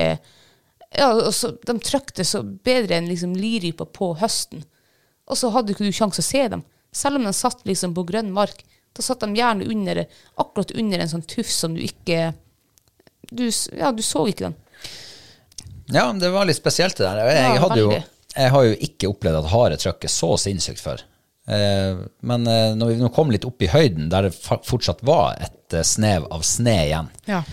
[SPEAKER 2] ja, så, De trykte så bedre enn liksom liryper på høsten. Og så hadde ikke du sjanse å se dem. Selv om de satt liksom på grønn mark. Da satt de gjerne under, akkurat under en sånn tuff som du ikke du, Ja, du så ikke den.
[SPEAKER 1] Ja, det var litt spesielt det der. Jeg,
[SPEAKER 2] Ja,
[SPEAKER 1] jeg, jo, jeg har jo ikke opplevd at hare trykker så sinnssykt før. Eh, men eh, når vi nå kom litt opp i høyden, der det fortsatt var et eh, snev av sne igjen,
[SPEAKER 2] Ja.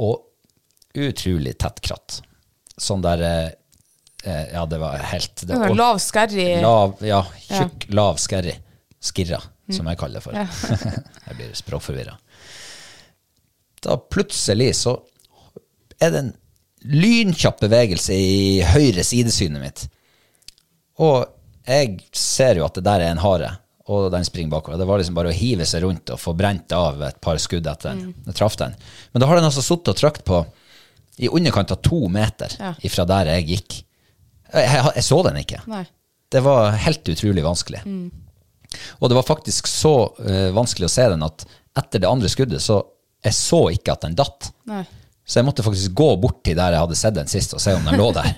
[SPEAKER 1] og utrolig tett kratt. Sånn der Ja, det var helt det,
[SPEAKER 2] var lav skerri?
[SPEAKER 1] Lav, ja, tjukk, lav skerri. Skirra, som jeg kaller det for. [laughs] jeg blir språkforvirra. Da plutselig så er det en lynkjapp bevegelse i høyre sidesynet mitt. Og jeg ser jo at det der er en hare, og den springer bakover. Det var liksom bare å hive seg rundt og få brent av et par skudd etter den. Jeg traff den. Men da har den altså sittet og trykt på i underkant av to meter
[SPEAKER 2] Ja.
[SPEAKER 1] ifra der jeg gikk. Jeg, jeg, jeg så den ikke.
[SPEAKER 2] Nei.
[SPEAKER 1] Det var helt utrolig vanskelig. Og det var faktisk så uh, vanskelig å se den at etter det andre skuddet, så jeg så ikke at den datt.
[SPEAKER 2] Nei.
[SPEAKER 1] Så jeg måtte faktisk gå bort til der jeg hadde sett den sist, og se om den lå der.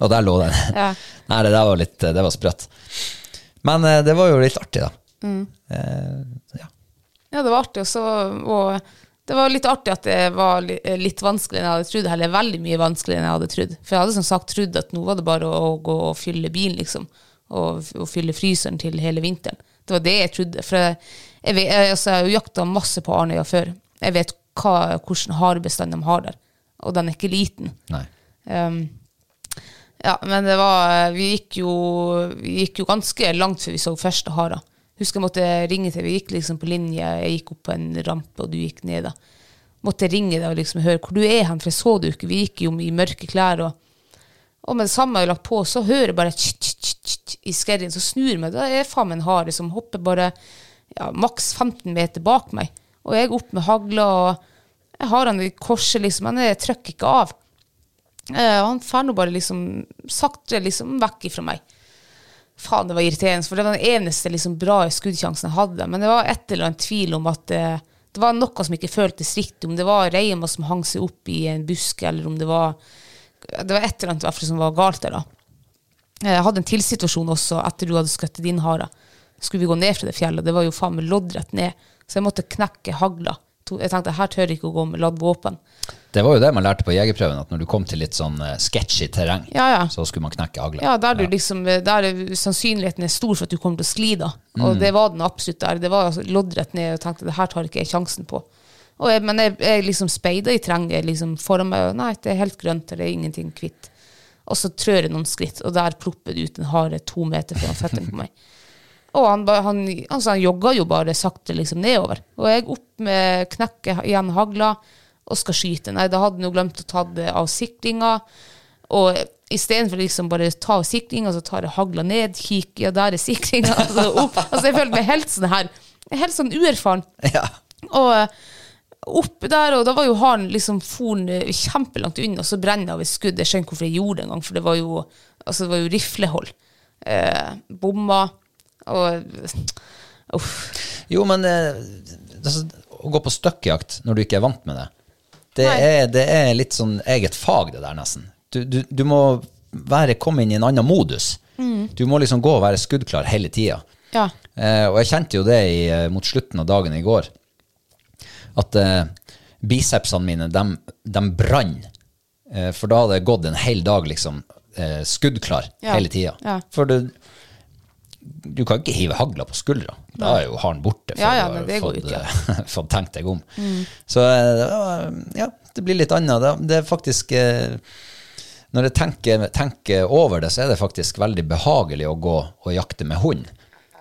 [SPEAKER 1] og der lå den. [laughs]
[SPEAKER 2] Ja.
[SPEAKER 1] Nei, det der var litt Det var sprøtt. Men eh, det var jo litt artig, da. Eh, ja.
[SPEAKER 2] Ja, det var artig. også. og det var litt artig at det var litt vanskeligere enn jeg hadde trodd. Eller veldig mye vanskeligere enn jeg hadde trodd. For jeg hadde som sagt trodd at nå var det bare å, gå og fylle bilen, liksom. Og, og fylle fryseren til hele vinteren. Det var det jeg trodde. For jeg, jeg, altså, jeg har jo jakta masse på Arnøya før. Jeg vet hva, hvordan harebestand de har der. Og den er ikke liten.
[SPEAKER 1] Nei.
[SPEAKER 2] Um, ja, men det var Vi gikk jo, vi gikk jo ganske langt før vi så første hara. Husker jeg måtte ringe til Vi gikk liksom på linje. Jeg gikk opp på en rampe, og du gikk ned. da. Måtte ringe deg og liksom høre hvor du er hen, for jeg så det jo ikke. Vi gikk jo i mørke klær. Og, og med det samme jeg lagt på, så hører jeg bare tsk, tsk, tsk, i skerrien. Så snur jeg meg. Da er faen meg en hare som hopper bare ja, maks 15 meter bak meg. Og jeg opp med hagla, og jeg har han i korset, liksom. Men jeg trykker ikke av. Eh, han fer nå bare liksom sakte liksom vekk ifra meg. Faen, det var irriterende, for det var den eneste liksom bra skuddsjansen jeg hadde. Men det var et eller annet tvil om at eh, det var noe som ikke føltes riktig. Om det var reima som hang seg opp i en busk, eller om det var Det var et eller annet som var galt der, da. Jeg hadde en tilsituasjon også etter du hadde skutt din hare. Skulle vi gå ned fra det fjellet, det var jo faen meg loddrett ned, så jeg måtte knekke hagla. Jeg tenkte her tør jeg ikke å gå med ladd våpen.
[SPEAKER 1] Det var jo det man lærte på jegerprøven, at når du kom til litt sånn eh, sketchy terreng,
[SPEAKER 2] Ja, ja.
[SPEAKER 1] så skulle man knekke hagla.
[SPEAKER 2] Ja, der, du liksom, der er sannsynligheten er stor for at du kommer til å skli da. Og det var den absolutt der. Det var altså loddrett ned, og jeg tenkte det her tar ikke jeg sjansen på. Jeg, men jeg, jeg liksom speida i terrenget liksom foran meg, og nei, det er helt grønt, det er ingenting kvitt. Og så trør jeg noen skritt, og der plopper det ut en hare to meter foran føttene på meg. [laughs] Og han, han, altså han jogga jo bare sakte liksom nedover. Og jeg opp med knekket igjen hagla og skal skyte. Nei, da hadde han jo glemt å ta det av sikringa. Og istedenfor liksom bare ta av sikringa, så tar jeg hagla ned, kikker, ja, der er sikringa. [laughs] Altså, opp. altså jeg føler meg helt sånn her, helt sånn uerfaren.
[SPEAKER 1] Ja.
[SPEAKER 2] Og opp der, og da var jo haren liksom foren eh, kjempelangt unna, og så brenner jeg av et skudd. Jeg skjønner hvorfor jeg gjorde det engang, for det var jo, altså, det var jo riflehold. Eh, bomma, og uff.
[SPEAKER 1] Jo, men eh, altså, å gå på støkkjakt når du ikke er vant med det, det er, det er litt sånn eget fag, det der, nesten. Du, du, du må være, komme inn i en annen modus. Du må liksom gå og være skuddklar hele tida.
[SPEAKER 2] Ja.
[SPEAKER 1] Eh, og jeg kjente jo det i, eh, mot slutten av dagen i går, at eh, bicepsene mine, de, de brann. Eh, for da hadde det gått en hel dag liksom eh, skuddklar
[SPEAKER 2] Ja.
[SPEAKER 1] hele tida.
[SPEAKER 2] Ja.
[SPEAKER 1] For det, du kan ikke hive hagla på skuldra. Da er jo haren borte.
[SPEAKER 2] Ja, ja, det går
[SPEAKER 1] fått,
[SPEAKER 2] ikke. Mm.
[SPEAKER 1] eh, [laughs] fått tenkt deg om. Så eh, ja, det blir litt annet. Det, er faktisk eh, Når jeg tenker, tenker over det, så er det faktisk veldig behagelig å gå og jakte med hund.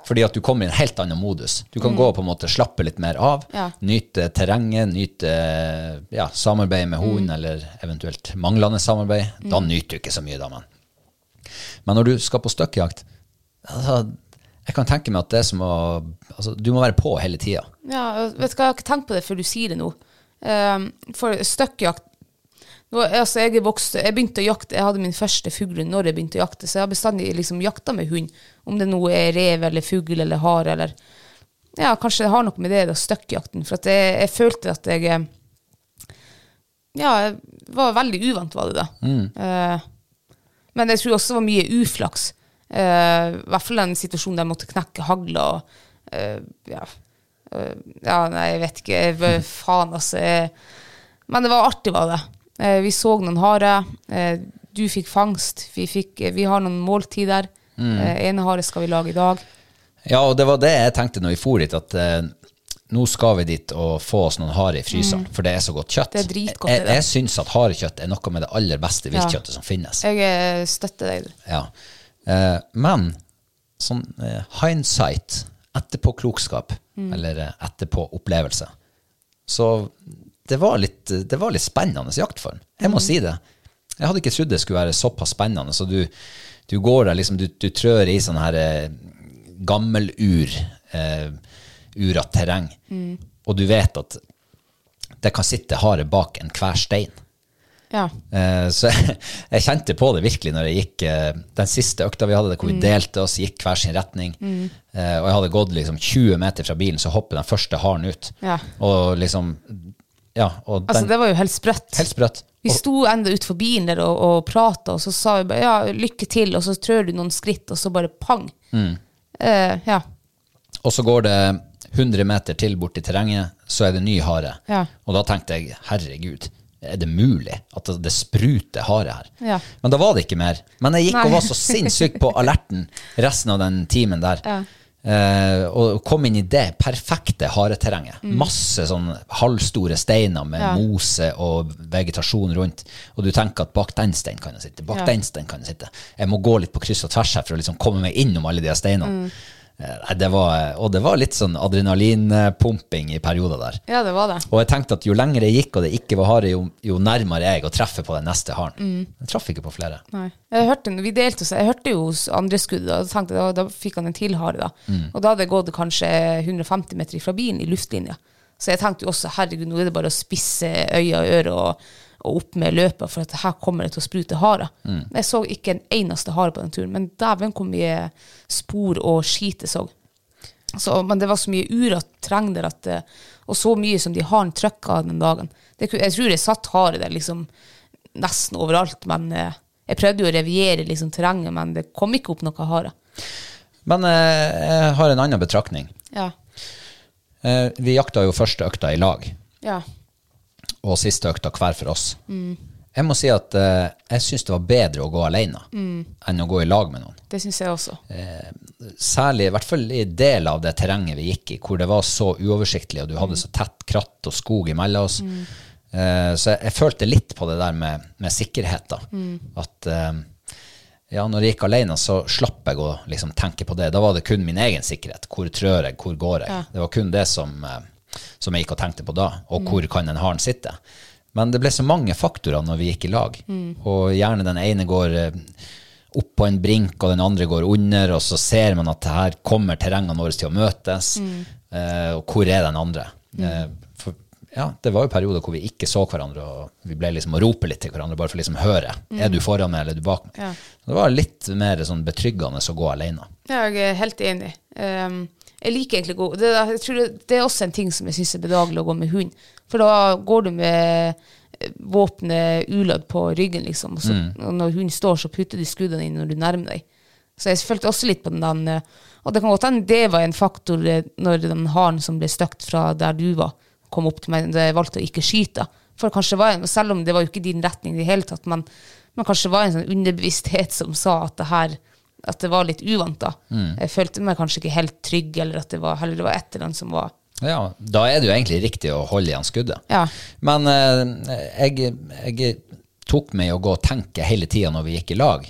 [SPEAKER 1] Fordi at du kommer i en helt annen modus. Du kan gå og på en måte slappe litt mer av.
[SPEAKER 2] Mm. Ja.
[SPEAKER 1] Nyte terrenget, nyte ja, samarbeid med hund,
[SPEAKER 2] Mm.
[SPEAKER 1] eller eventuelt manglende samarbeid. Da nyter du ikke så mye, da, men. Men når du skal på støkkjakt altså, Jeg kan tenke meg at det er som å altså, Du må være på hele tida.
[SPEAKER 2] Ja, vet du hva, jeg har ikke tenkt på det før du sier det nå. Um, for støkkjakt nå, altså jeg, er vokst, jeg begynte å jakte, jeg hadde min første fugl når jeg begynte å jakte, så jeg har bestandig liksom jakta med hund. Om det nå er rev eller fugl eller hare eller Ja, kanskje det har noe med det, da, støkkjakten. For at jeg, jeg følte at jeg eh, Ja, jeg var veldig uvant, var det da. Eh, men jeg tror også det var mye uflaks. Eh, I hvert fall den situasjonen der jeg måtte knekke hagla. og eh, ja. Uh, ja, nei, jeg vet ikke. Jeg, [laughs] faen, altså. Men det var artig, var det. Uh, vi så noen hare. Eh, du fikk fangst. Vi, fikk, vi har noen måltider. Eh, ene hare skal vi lage i dag.
[SPEAKER 1] Ja, og det var det jeg tenkte når vi for dit, at nå skal vi dit og få oss noen hare i fryseren, for det er så godt kjøtt.
[SPEAKER 2] Mm. Det er dritgodt,
[SPEAKER 1] jeg, jeg syns at harekjøtt er noe med det aller beste
[SPEAKER 2] Ja.
[SPEAKER 1] viltkjøttet som finnes.
[SPEAKER 2] Jeg støtter deg.
[SPEAKER 1] Ja. Eh, men sånn eh, hindsight, etterpåklokskap,
[SPEAKER 2] Mm.
[SPEAKER 1] eller eh, etterpåopplevelse, så det var, litt, det var litt spennende jaktform. Jeg
[SPEAKER 2] Mm.
[SPEAKER 1] må si det. Jeg hadde ikke trodd det skulle være såpass spennende. Så du, du går der, liksom, du, du trør i sånn her eh, gammelur, eh, urat terreng,
[SPEAKER 2] Mm.
[SPEAKER 1] og du vet at det kan sitte hare bak enhver stein.
[SPEAKER 2] Ja.
[SPEAKER 1] Eh, Så jeg, [laughs] jeg kjente på det virkelig når jeg gikk eh, den siste økta vi hadde, der hvor vi delte oss, gikk hver sin retning. Eh, Og jeg hadde gått liksom 20 meter fra bilen, så hopper den første haren ut.
[SPEAKER 2] Ja.
[SPEAKER 1] Og liksom Ja, og
[SPEAKER 2] Altså, det var jo helt sprøtt.
[SPEAKER 1] Helt sprøtt.
[SPEAKER 2] Vi sto enda utfor bilen der og, og prata, og så sa vi bare ja, lykke til, og så trør du noen skritt, og så bare pang. Eh, ja.
[SPEAKER 1] Og så går det 100 meter til bort i terrenget, så er det ny hare.
[SPEAKER 2] Ja.
[SPEAKER 1] Og da tenkte jeg, herregud, er det mulig at det- spruter hare her?
[SPEAKER 2] Ja.
[SPEAKER 1] Men da var det ikke mer. Men jeg gikk
[SPEAKER 2] Nei.
[SPEAKER 1] og var så sinnssykt på alerten resten av den timen der.
[SPEAKER 2] Ja.
[SPEAKER 1] Eh, og kom inn i det perfekte hareterrenget. Masse sånn halvstore steiner med
[SPEAKER 2] Mm. Ja.
[SPEAKER 1] mose og vegetasjon rundt. Og du tenker at bak den steinen kan jeg sitte. Bak den steinen kan jeg sitte. Jeg må gå litt på kryss og tvers her for å liksom komme meg innom alle de steinene.
[SPEAKER 2] Mm.
[SPEAKER 1] Eh, det var, og det var litt sånn adrenalinpumping i perioder der.
[SPEAKER 2] ja, det var det.
[SPEAKER 1] Og jeg tenkte at jo lenger jeg gikk og det ikke var hare, jo, jo nærmere jeg å treffe på den neste haren.
[SPEAKER 2] Mm.
[SPEAKER 1] Jeg traff ikke på flere.
[SPEAKER 2] Nei. Jeg hørte, vi delte oss, jeg hørte jo andre skudd, og tenkte da, da fikk han en til hare. Da. Og da hadde jeg gått kanskje 150 meter fra bilen i luftlinja. Så jeg tenkte jo også herregud, nå er det bare å spisse øyne og ører og, og opp med løpet, for at her kommer det til å sprute hare. Jeg så ikke en eneste hare på den turen, men dæven hvor mye spor og skit jeg så. Så, men det var så mye urått terreng der, at, eh, og så mye som de har trøkka den dagen. Det, jeg tror jeg satt hare der liksom nesten overalt. Men eh, jeg prøvde jo å reviere liksom, terrenget, men det kom ikke opp noe hare.
[SPEAKER 1] Men eh, jeg har en annen betraktning.
[SPEAKER 2] Ja.
[SPEAKER 1] Eh, vi jakta jo første økta i lag,
[SPEAKER 2] Ja.
[SPEAKER 1] Og siste økta hver for oss. Jeg må si at eh, jeg syns det var bedre å gå alene enn å gå i lag med noen.
[SPEAKER 2] Det syns jeg også.
[SPEAKER 1] Særlig, i hvert fall i del av det terrenget vi gikk i, hvor det var så uoversiktlig, og du hadde så tett kratt og skog imellom oss. Eh, så jeg, jeg følte litt på det der med, med sikkerhet, da. At eh, ja, når jeg gikk alene, så slapp jeg å liksom tenke på det. Da var det kun min egen sikkerhet. Hvor trør jeg, hvor går jeg?
[SPEAKER 2] Ja.
[SPEAKER 1] Det var kun det som, eh, som jeg gikk og tenkte på da. Og hvor kan en haren sitte? Men det ble så mange faktorer når vi gikk i lag. Og gjerne den ene går eh, opp på en brink, og den andre går under, og så ser man at her kommer terrengene våre til å møtes. mm. og hvor er den andre? Mm. for, ja, det var jo perioder hvor vi ikke så hverandre, og vi ble liksom å rope litt til hverandre, bare for å liksom høre. Er du foran meg, eller er du bak meg?
[SPEAKER 2] Ja.
[SPEAKER 1] Det var litt mer sånn betryggende å gå alene.
[SPEAKER 2] Jeg er helt enig. Um, jeg liker egentlig å gå det, jeg det, det er også en ting som jeg syns er bedagelig å gå med hund. For da går du med eh, våpenet uladd på ryggen, liksom. Og, så, og når hunden står, så putter de skuddene inn når du nærmer deg. Så jeg følte også litt på den der, eh, Og det kan godt hende det var en faktor eh, når den haren som ble støkt fra der du var, kom opp til meg da jeg valgte å ikke skyte. For kanskje var en, Selv om det var jo ikke din retning i det hele tatt, men, men kanskje var en sånn underbevissthet som sa at det her at det var litt uvant. da. Jeg følte meg kanskje ikke helt trygg, eller at det var, heller det var et eller annet som var
[SPEAKER 1] Ja, da er det jo egentlig riktig å holde igjen skuddet.
[SPEAKER 2] Ja.
[SPEAKER 1] Men eh, jeg, jeg tok meg i å gå og tenke hele tida når vi gikk i lag,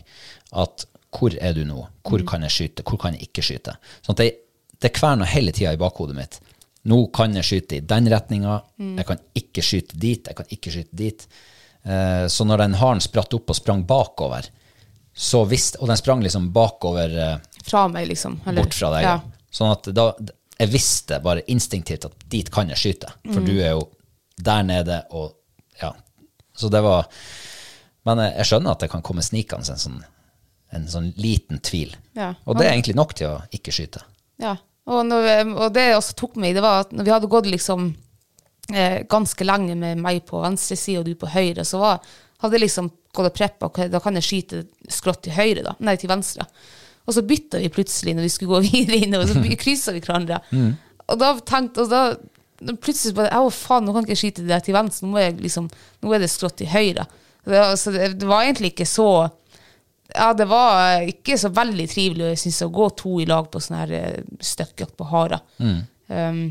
[SPEAKER 1] at hvor er du nå? Hvor kan jeg skyte? Hvor kan jeg ikke skyte? Sånn at jeg, det kverner hele tida i bakhodet mitt. Nå kan jeg skyte i den retninga, jeg kan ikke skyte dit, jeg kan ikke skyte dit. Eh, så når den haren spratt opp og sprang bakover, så visste, og den sprang liksom bakover eh,
[SPEAKER 2] fra meg, liksom. eller-
[SPEAKER 1] bort fra deg.
[SPEAKER 2] Ja.
[SPEAKER 1] Sånn at da, jeg visste bare instinktivt at dit kan jeg skyte,
[SPEAKER 2] Mm.
[SPEAKER 1] for du er jo der nede, og ja. Så det var Men jeg, skjønner at det kan komme snikende en sånn, en sånn liten tvil.
[SPEAKER 2] Ja.
[SPEAKER 1] Og det er egentlig nok til å ikke skyte.
[SPEAKER 2] Ja, og, vi- og det jeg også tok meg, det var at når vi hadde gått liksom eh, ganske lenge med meg på venstre side og du på høyre, så var, hadde liksom gått og preppa, okay, da kan jeg skyte skrått til høyre, da. Nei, til venstre. Og så bytta vi plutselig når vi skulle gå [laughs] videre inn, og så kryssa vi hverandre. Og da tenkte og da, plutselig bare Å, faen, nå kan jeg ikke skyte det til venstre, nå, liksom, nå er det skrått til høyre. Det, altså, det, det var egentlig ikke så ja, det var ikke så veldig trivelig jeg synes, å gå to i lag på sånn her eh, støkkjakt på harer. Um,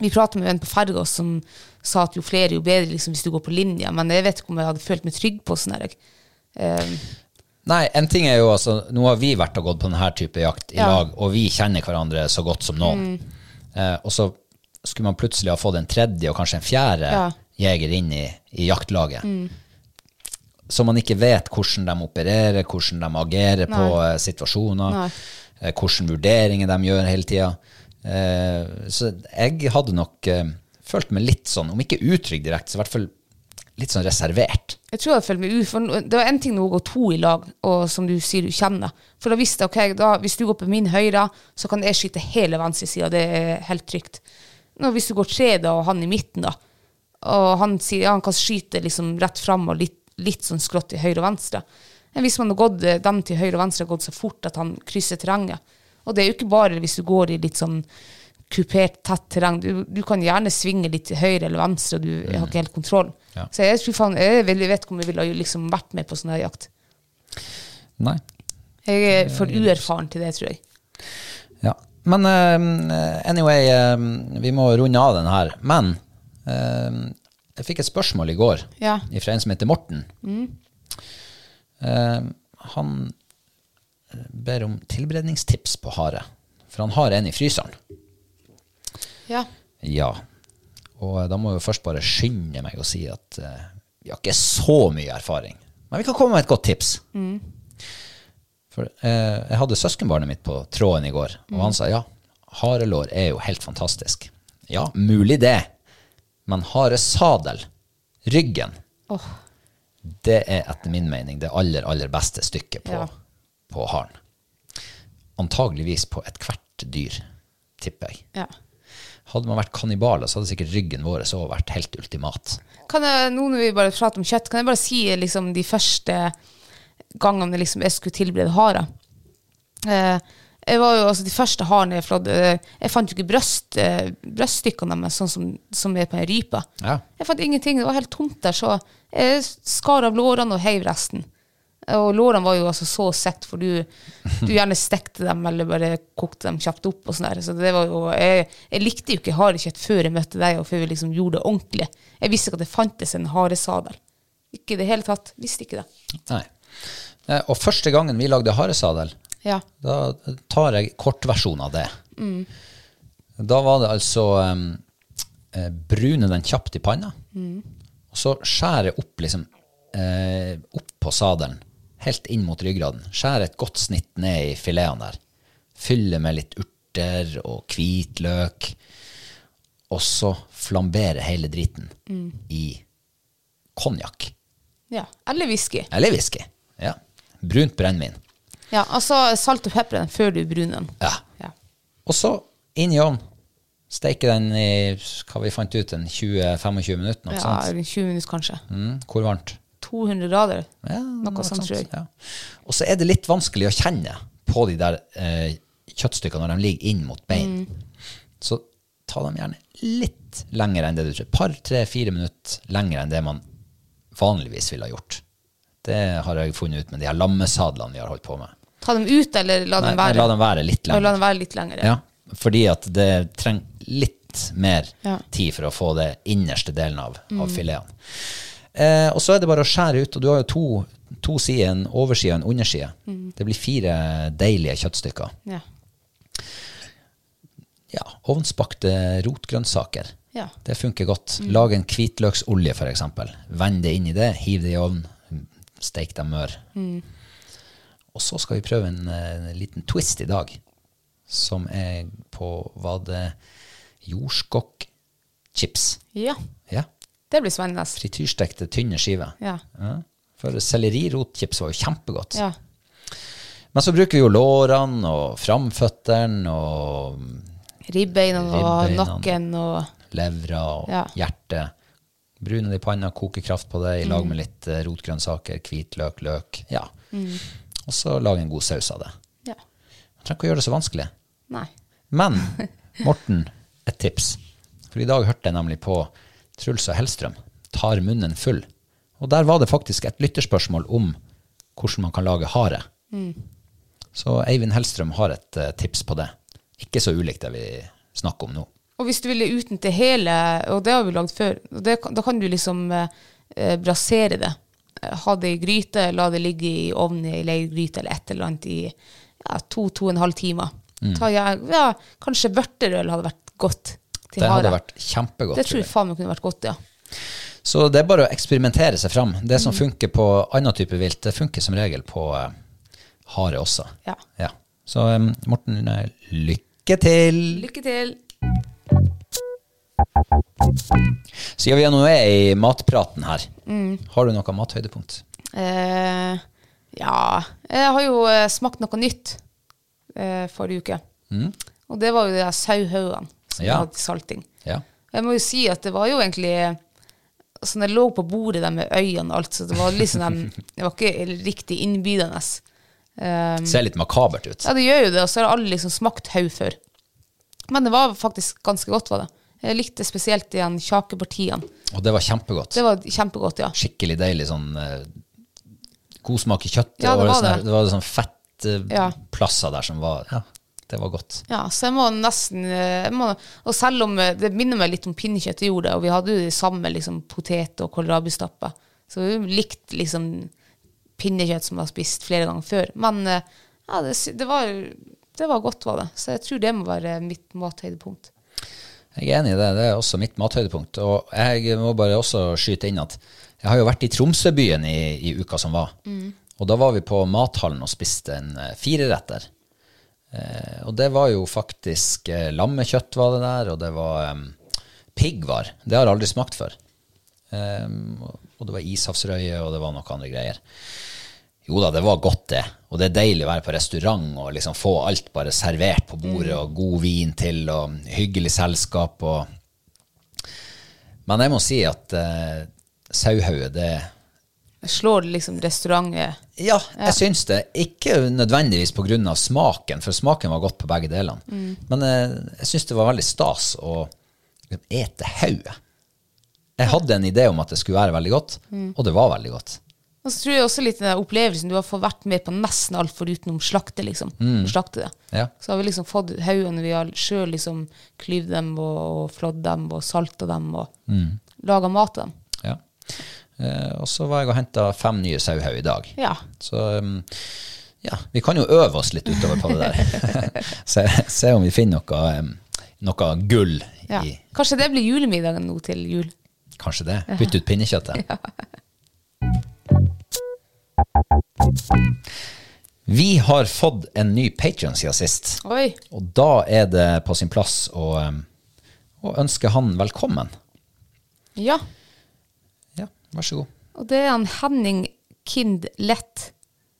[SPEAKER 2] vi pratet med en på ferga som sa at jo flere, jo bedre liksom, hvis du går på linja, men jeg vet ikke om jeg hadde følt meg trygg på sånn. Um,
[SPEAKER 1] Nei, en ting er jo altså Nå har vi vært og gått på denne type jakt i
[SPEAKER 2] Ja.
[SPEAKER 1] lag, og vi kjenner hverandre så godt som noen. Eh, og så skulle man plutselig ha fått en tredje og kanskje en fjerde
[SPEAKER 2] Ja.
[SPEAKER 1] jeger inn i, i jaktlaget. Så man ikke vet hvordan de opererer, hvordan de agerer på eh, situasjoner,
[SPEAKER 2] Nei.
[SPEAKER 1] eh, hvilke vurderinger de gjør hele tida. Eh, så jeg hadde nok eh, følt meg litt sånn, om ikke utrygg direkte, så i hvert fall litt sånn reservert.
[SPEAKER 2] jeg tror jeg følte meg u... Det var en ting når hun går to i lag, og som du sier du kjenner. For da visste jeg ok, da, hvis du går på min høyre, så kan jeg skyte hele venstre side. Det er helt trygt. Nå, hvis du går tre, da, og han i midten, da, og han sier ja, han kan skyte liksom rett fram og litt, litt sånn skrått til høyre og venstre. Men hvis man har gått eh, dem til høyre og venstre har gått så fort at han krysser terrenget Og det er jo ikke bare hvis du går i litt sånn kupert, tett terreng. Du, du kan gjerne svinge litt til høyre eller venstre, og du har ikke helt kontroll.
[SPEAKER 1] Ja.
[SPEAKER 2] Så jeg, tror faen, jeg vet ikke om jeg ville liksom vært med på sånn her jakt.
[SPEAKER 1] Nei.
[SPEAKER 2] Jeg er for uerfaren til det, tror jeg.
[SPEAKER 1] Ja. Men uh, anyway, uh, vi må runde av den her. Men uh, jeg fikk et spørsmål i går
[SPEAKER 2] Ja.
[SPEAKER 1] fra en som heter Morten. Eh, han ber om tilberedningstips på hare. For han har en i fryseren.
[SPEAKER 2] Ja.
[SPEAKER 1] Ja. Og da må jeg først bare skynde meg og si at uh, vi har ikke så mye erfaring. Men vi kan komme med et godt tips. For uh, jeg hadde søskenbarnet mitt på tråden i går, og han sa ja, harelår er jo helt fantastisk. Ja, mulig det. Men haresadel, ryggen,
[SPEAKER 2] oh.
[SPEAKER 1] det er etter min mening det aller, aller beste stykket på,
[SPEAKER 2] Ja.
[SPEAKER 1] på haren. Antageligvis på ethvert dyr, tipper jeg.
[SPEAKER 2] ja.
[SPEAKER 1] Hadde man vært kannibaler, så hadde sikkert ryggen vår også vært helt ultimat.
[SPEAKER 2] Kan jeg, nå når vi bare prater om kjøtt, kan jeg bare si liksom, de første gangene liksom, jeg skulle tilberede hare? Eh, jeg var jo, altså, de første harene jeg flådde eh, Jeg fant jo ikke brøst, eh, brøststykkene deres sånn som, som er på en rype.
[SPEAKER 1] Ja.
[SPEAKER 2] Jeg fant ingenting, det var helt tomt der, så jeg skar av lårene og heiv resten. Og lårene var jo altså så sett, for du, du gjerne stekte dem eller bare kokte dem kjapt opp. og sånn der. Så det var jo, jeg, jeg likte jo ikke harekjøtt før jeg møtte deg, og før vi liksom gjorde det ordentlig. Jeg visste ikke at det fantes en haresadel. Ikke i det hele tatt. Visste ikke det.
[SPEAKER 1] Nei. Eh, Og første gangen vi lagde haresadel,
[SPEAKER 2] Ja.
[SPEAKER 1] da tar jeg kortversjon av det. Da var det altså um, brune den kjapt i panna, og så skjære opp liksom eh, opp på sadelen, helt inn mot ryggraden. Skjære et godt snitt ned i filetene der. Fylle med litt urter og hvitløk, og så flambere hele driten i konjakk.
[SPEAKER 2] ja. Eller whisky.
[SPEAKER 1] Eller whisky. Ja. Brunt brennevin.
[SPEAKER 2] Ja, altså salt og pepper den før du bruner den.
[SPEAKER 1] Ja.
[SPEAKER 2] Ja.
[SPEAKER 1] Og så inn i ovnen. Steike den i hva vi fant ut, en 20-25 minutter.
[SPEAKER 2] Ja, sant? 20 minutter kanskje.
[SPEAKER 1] Mm, hvor varmt?
[SPEAKER 2] 200 grader.
[SPEAKER 1] Ja,
[SPEAKER 2] Noe sånt, tror jeg.
[SPEAKER 1] Ja. Og så er det litt vanskelig å kjenne på de der eh, kjøttstykkene når de ligger inn mot bein.
[SPEAKER 2] Mm.
[SPEAKER 1] Så ta dem gjerne litt lenger enn det du tror. Par, tre, fire minutter lenger enn det man vanligvis ville ha gjort. Det har jeg funnet ut med de her lammesadlene vi har holdt på med.
[SPEAKER 2] Ta dem ut, eller la dem være?
[SPEAKER 1] la dem være litt
[SPEAKER 2] lenger. la dem være litt lenger.
[SPEAKER 1] Ja, fordi at det trenger litt mer
[SPEAKER 2] Ja.
[SPEAKER 1] tid for å få det innerste delen av, av fileten. Eh, og så er det bare å skjære ut, og du har jo to, to sider, en overside og en underside. Det blir fire deilige kjøttstykker.
[SPEAKER 2] Ja.
[SPEAKER 1] Ja, ovnsbakte rotgrønnsaker.
[SPEAKER 2] Ja.
[SPEAKER 1] Det funker godt. Lag en hvitløksolje, eksempel. Vend det inn i det, hiv det i ovnen, steik dem mør. Og så skal vi prøve en, eh, en liten twist i dag, som er på, var det jordskokkchips?
[SPEAKER 2] ja.
[SPEAKER 1] Ja.
[SPEAKER 2] Det blir spennende.
[SPEAKER 1] Frityrstekte, tynne skiver.
[SPEAKER 2] Ja.
[SPEAKER 1] Ja. For sellerirotchips var jo kjempegodt.
[SPEAKER 2] Ja.
[SPEAKER 1] Men så bruker vi jo lårene og framføttene og
[SPEAKER 2] Ribbeina og nakken og
[SPEAKER 1] levra og
[SPEAKER 2] Ja.
[SPEAKER 1] hjerte. Brune det i panna, koke kraft på det i lag med litt eh, rotgrønnsaker, hvitløk, løk. Ja. Og så lage en god saus av det.
[SPEAKER 2] Ja.
[SPEAKER 1] Man trenger ikke å gjøre det så vanskelig.
[SPEAKER 2] Nei.
[SPEAKER 1] Men [laughs] Morten, et tips. For i dag hørte jeg nemlig på Truls og Hellstrøm, Tar munnen full. Og der var det faktisk et lytterspørsmål om hvordan man kan lage hare. Så Eivind Hellstrøm har et eh, tips på det. Ikke så ulikt det vi snakker om nå.
[SPEAKER 2] Og hvis du ville til hele, og det har vi lagd før, det, da kan du liksom eh, brasere det. Ha det i gryte, la det ligge i ovnen i leirgryte eller et eller annet i ja, to-to og en halv time.
[SPEAKER 1] Mm.
[SPEAKER 2] Ta, ja, ja, kanskje vørterøl hadde vært godt til
[SPEAKER 1] Det hadde vært kjempegodt.
[SPEAKER 2] det
[SPEAKER 1] tror jeg.
[SPEAKER 2] faen meg kunne vært godt, ja.
[SPEAKER 1] Så det er bare å eksperimentere seg fram. Det
[SPEAKER 2] Mm.
[SPEAKER 1] som funker på annen type vilt, det funker som regel på uh, hare også.
[SPEAKER 2] Ja.
[SPEAKER 1] Så um, Morten, lykke til!
[SPEAKER 2] Lykke til.
[SPEAKER 1] Siden vi nå er i matpraten her,
[SPEAKER 2] Mm.
[SPEAKER 1] har du noe mathøydepunkt?
[SPEAKER 2] Eh, ja, jeg har jo eh, smakt noe nytt eh, forrige uke. Og det var jo de der sauhaugene som
[SPEAKER 1] Ja.
[SPEAKER 2] hadde salting.
[SPEAKER 1] Ja.
[SPEAKER 2] Jeg må jo si at det var jo egentlig altså Når jeg lå på bordet der med øynene og alt, så det var liksom dem- [laughs] Det var ikke riktig innbydende. Um,
[SPEAKER 1] Ser litt makabert ut.
[SPEAKER 2] ja, det gjør jo det, og så har alle liksom smakt haug før. Men det var faktisk ganske godt, var det. Jeg likte spesielt de kjakepartiene.
[SPEAKER 1] Og det var kjempegodt.
[SPEAKER 2] Det var kjempegodt, ja.
[SPEAKER 1] Skikkelig deilig sånn uh, god smak i kjøttet.
[SPEAKER 2] Ja, det var
[SPEAKER 1] sånn
[SPEAKER 2] det.
[SPEAKER 1] Sånne, det var sånn fettplasser
[SPEAKER 2] Ja.
[SPEAKER 1] plasser der som var Ja, det var godt.
[SPEAKER 2] Ja, så jeg må nesten eh, jeg må, Og selv om eh, det minner meg litt om pinnekjøtt jeg gjorde, og vi hadde jo de samme liksom, potet- og kålrabistappa, så vi likte liksom pinnekjøtt som vi har spist flere ganger før. Men eh, ja, det, det, var, det var godt, var det. Så jeg tror det må være mitt mathøydepunkt.
[SPEAKER 1] Jeg er enig i det. Det er også mitt mathøydepunkt. Og jeg må bare også skyte inn at jeg har jo vært i Tromsøbyen i, i uka som var. Og da var vi på mathallen og spiste en fireretter. Eh, og det var jo faktisk eh, lammekjøtt var det der, og det var um, piggvar. Det har jeg aldri smakt før. Um, og det var ishavsrøye, og det var noen andre greier. Jo da, det var godt, det. Og det er deilig å være på restaurant og liksom få alt bare servert på bordet, og god vin til, og hyggelig selskap. Og Men jeg må si at eh, Sauhauget, det
[SPEAKER 2] Slår liksom restaurantet
[SPEAKER 1] Ja, jeg syns det. Ikke nødvendigvis pga. smaken, for smaken var godt på begge delene. Men eh, jeg syns det var veldig stas å ete hodet. Jeg hadde en idé om at det skulle være veldig godt, og det var veldig godt.
[SPEAKER 2] Og så tror jeg også litt den der opplevelsen Du har fått vært med på nesten alt forutenom slakte, liksom. Slakte det.
[SPEAKER 1] Ja.
[SPEAKER 2] Så har vi liksom fått haugene vi har sjøl liksom klyvd dem og, og flådd dem og salta dem og mm. laga mat av dem.
[SPEAKER 1] Ja. Eh, og så var jeg og henta fem nye sauhau i dag.
[SPEAKER 2] Ja.
[SPEAKER 1] Så um, ja, vi kan jo øve oss litt utover på det der. [laughs] se, se om vi finner noe, um, noe gull
[SPEAKER 2] ja.
[SPEAKER 1] i
[SPEAKER 2] Kanskje det blir julemiddagen nå til jul.
[SPEAKER 1] Kanskje det. Bytte ut pinnekjøttet. Vi har fått en ny Patreon siden sist,
[SPEAKER 2] Oi.
[SPEAKER 1] og da er det på sin plass å, um, å ønske han velkommen.
[SPEAKER 2] Ja.
[SPEAKER 1] Vær så god.
[SPEAKER 2] Og det er han Henning Kind Lett.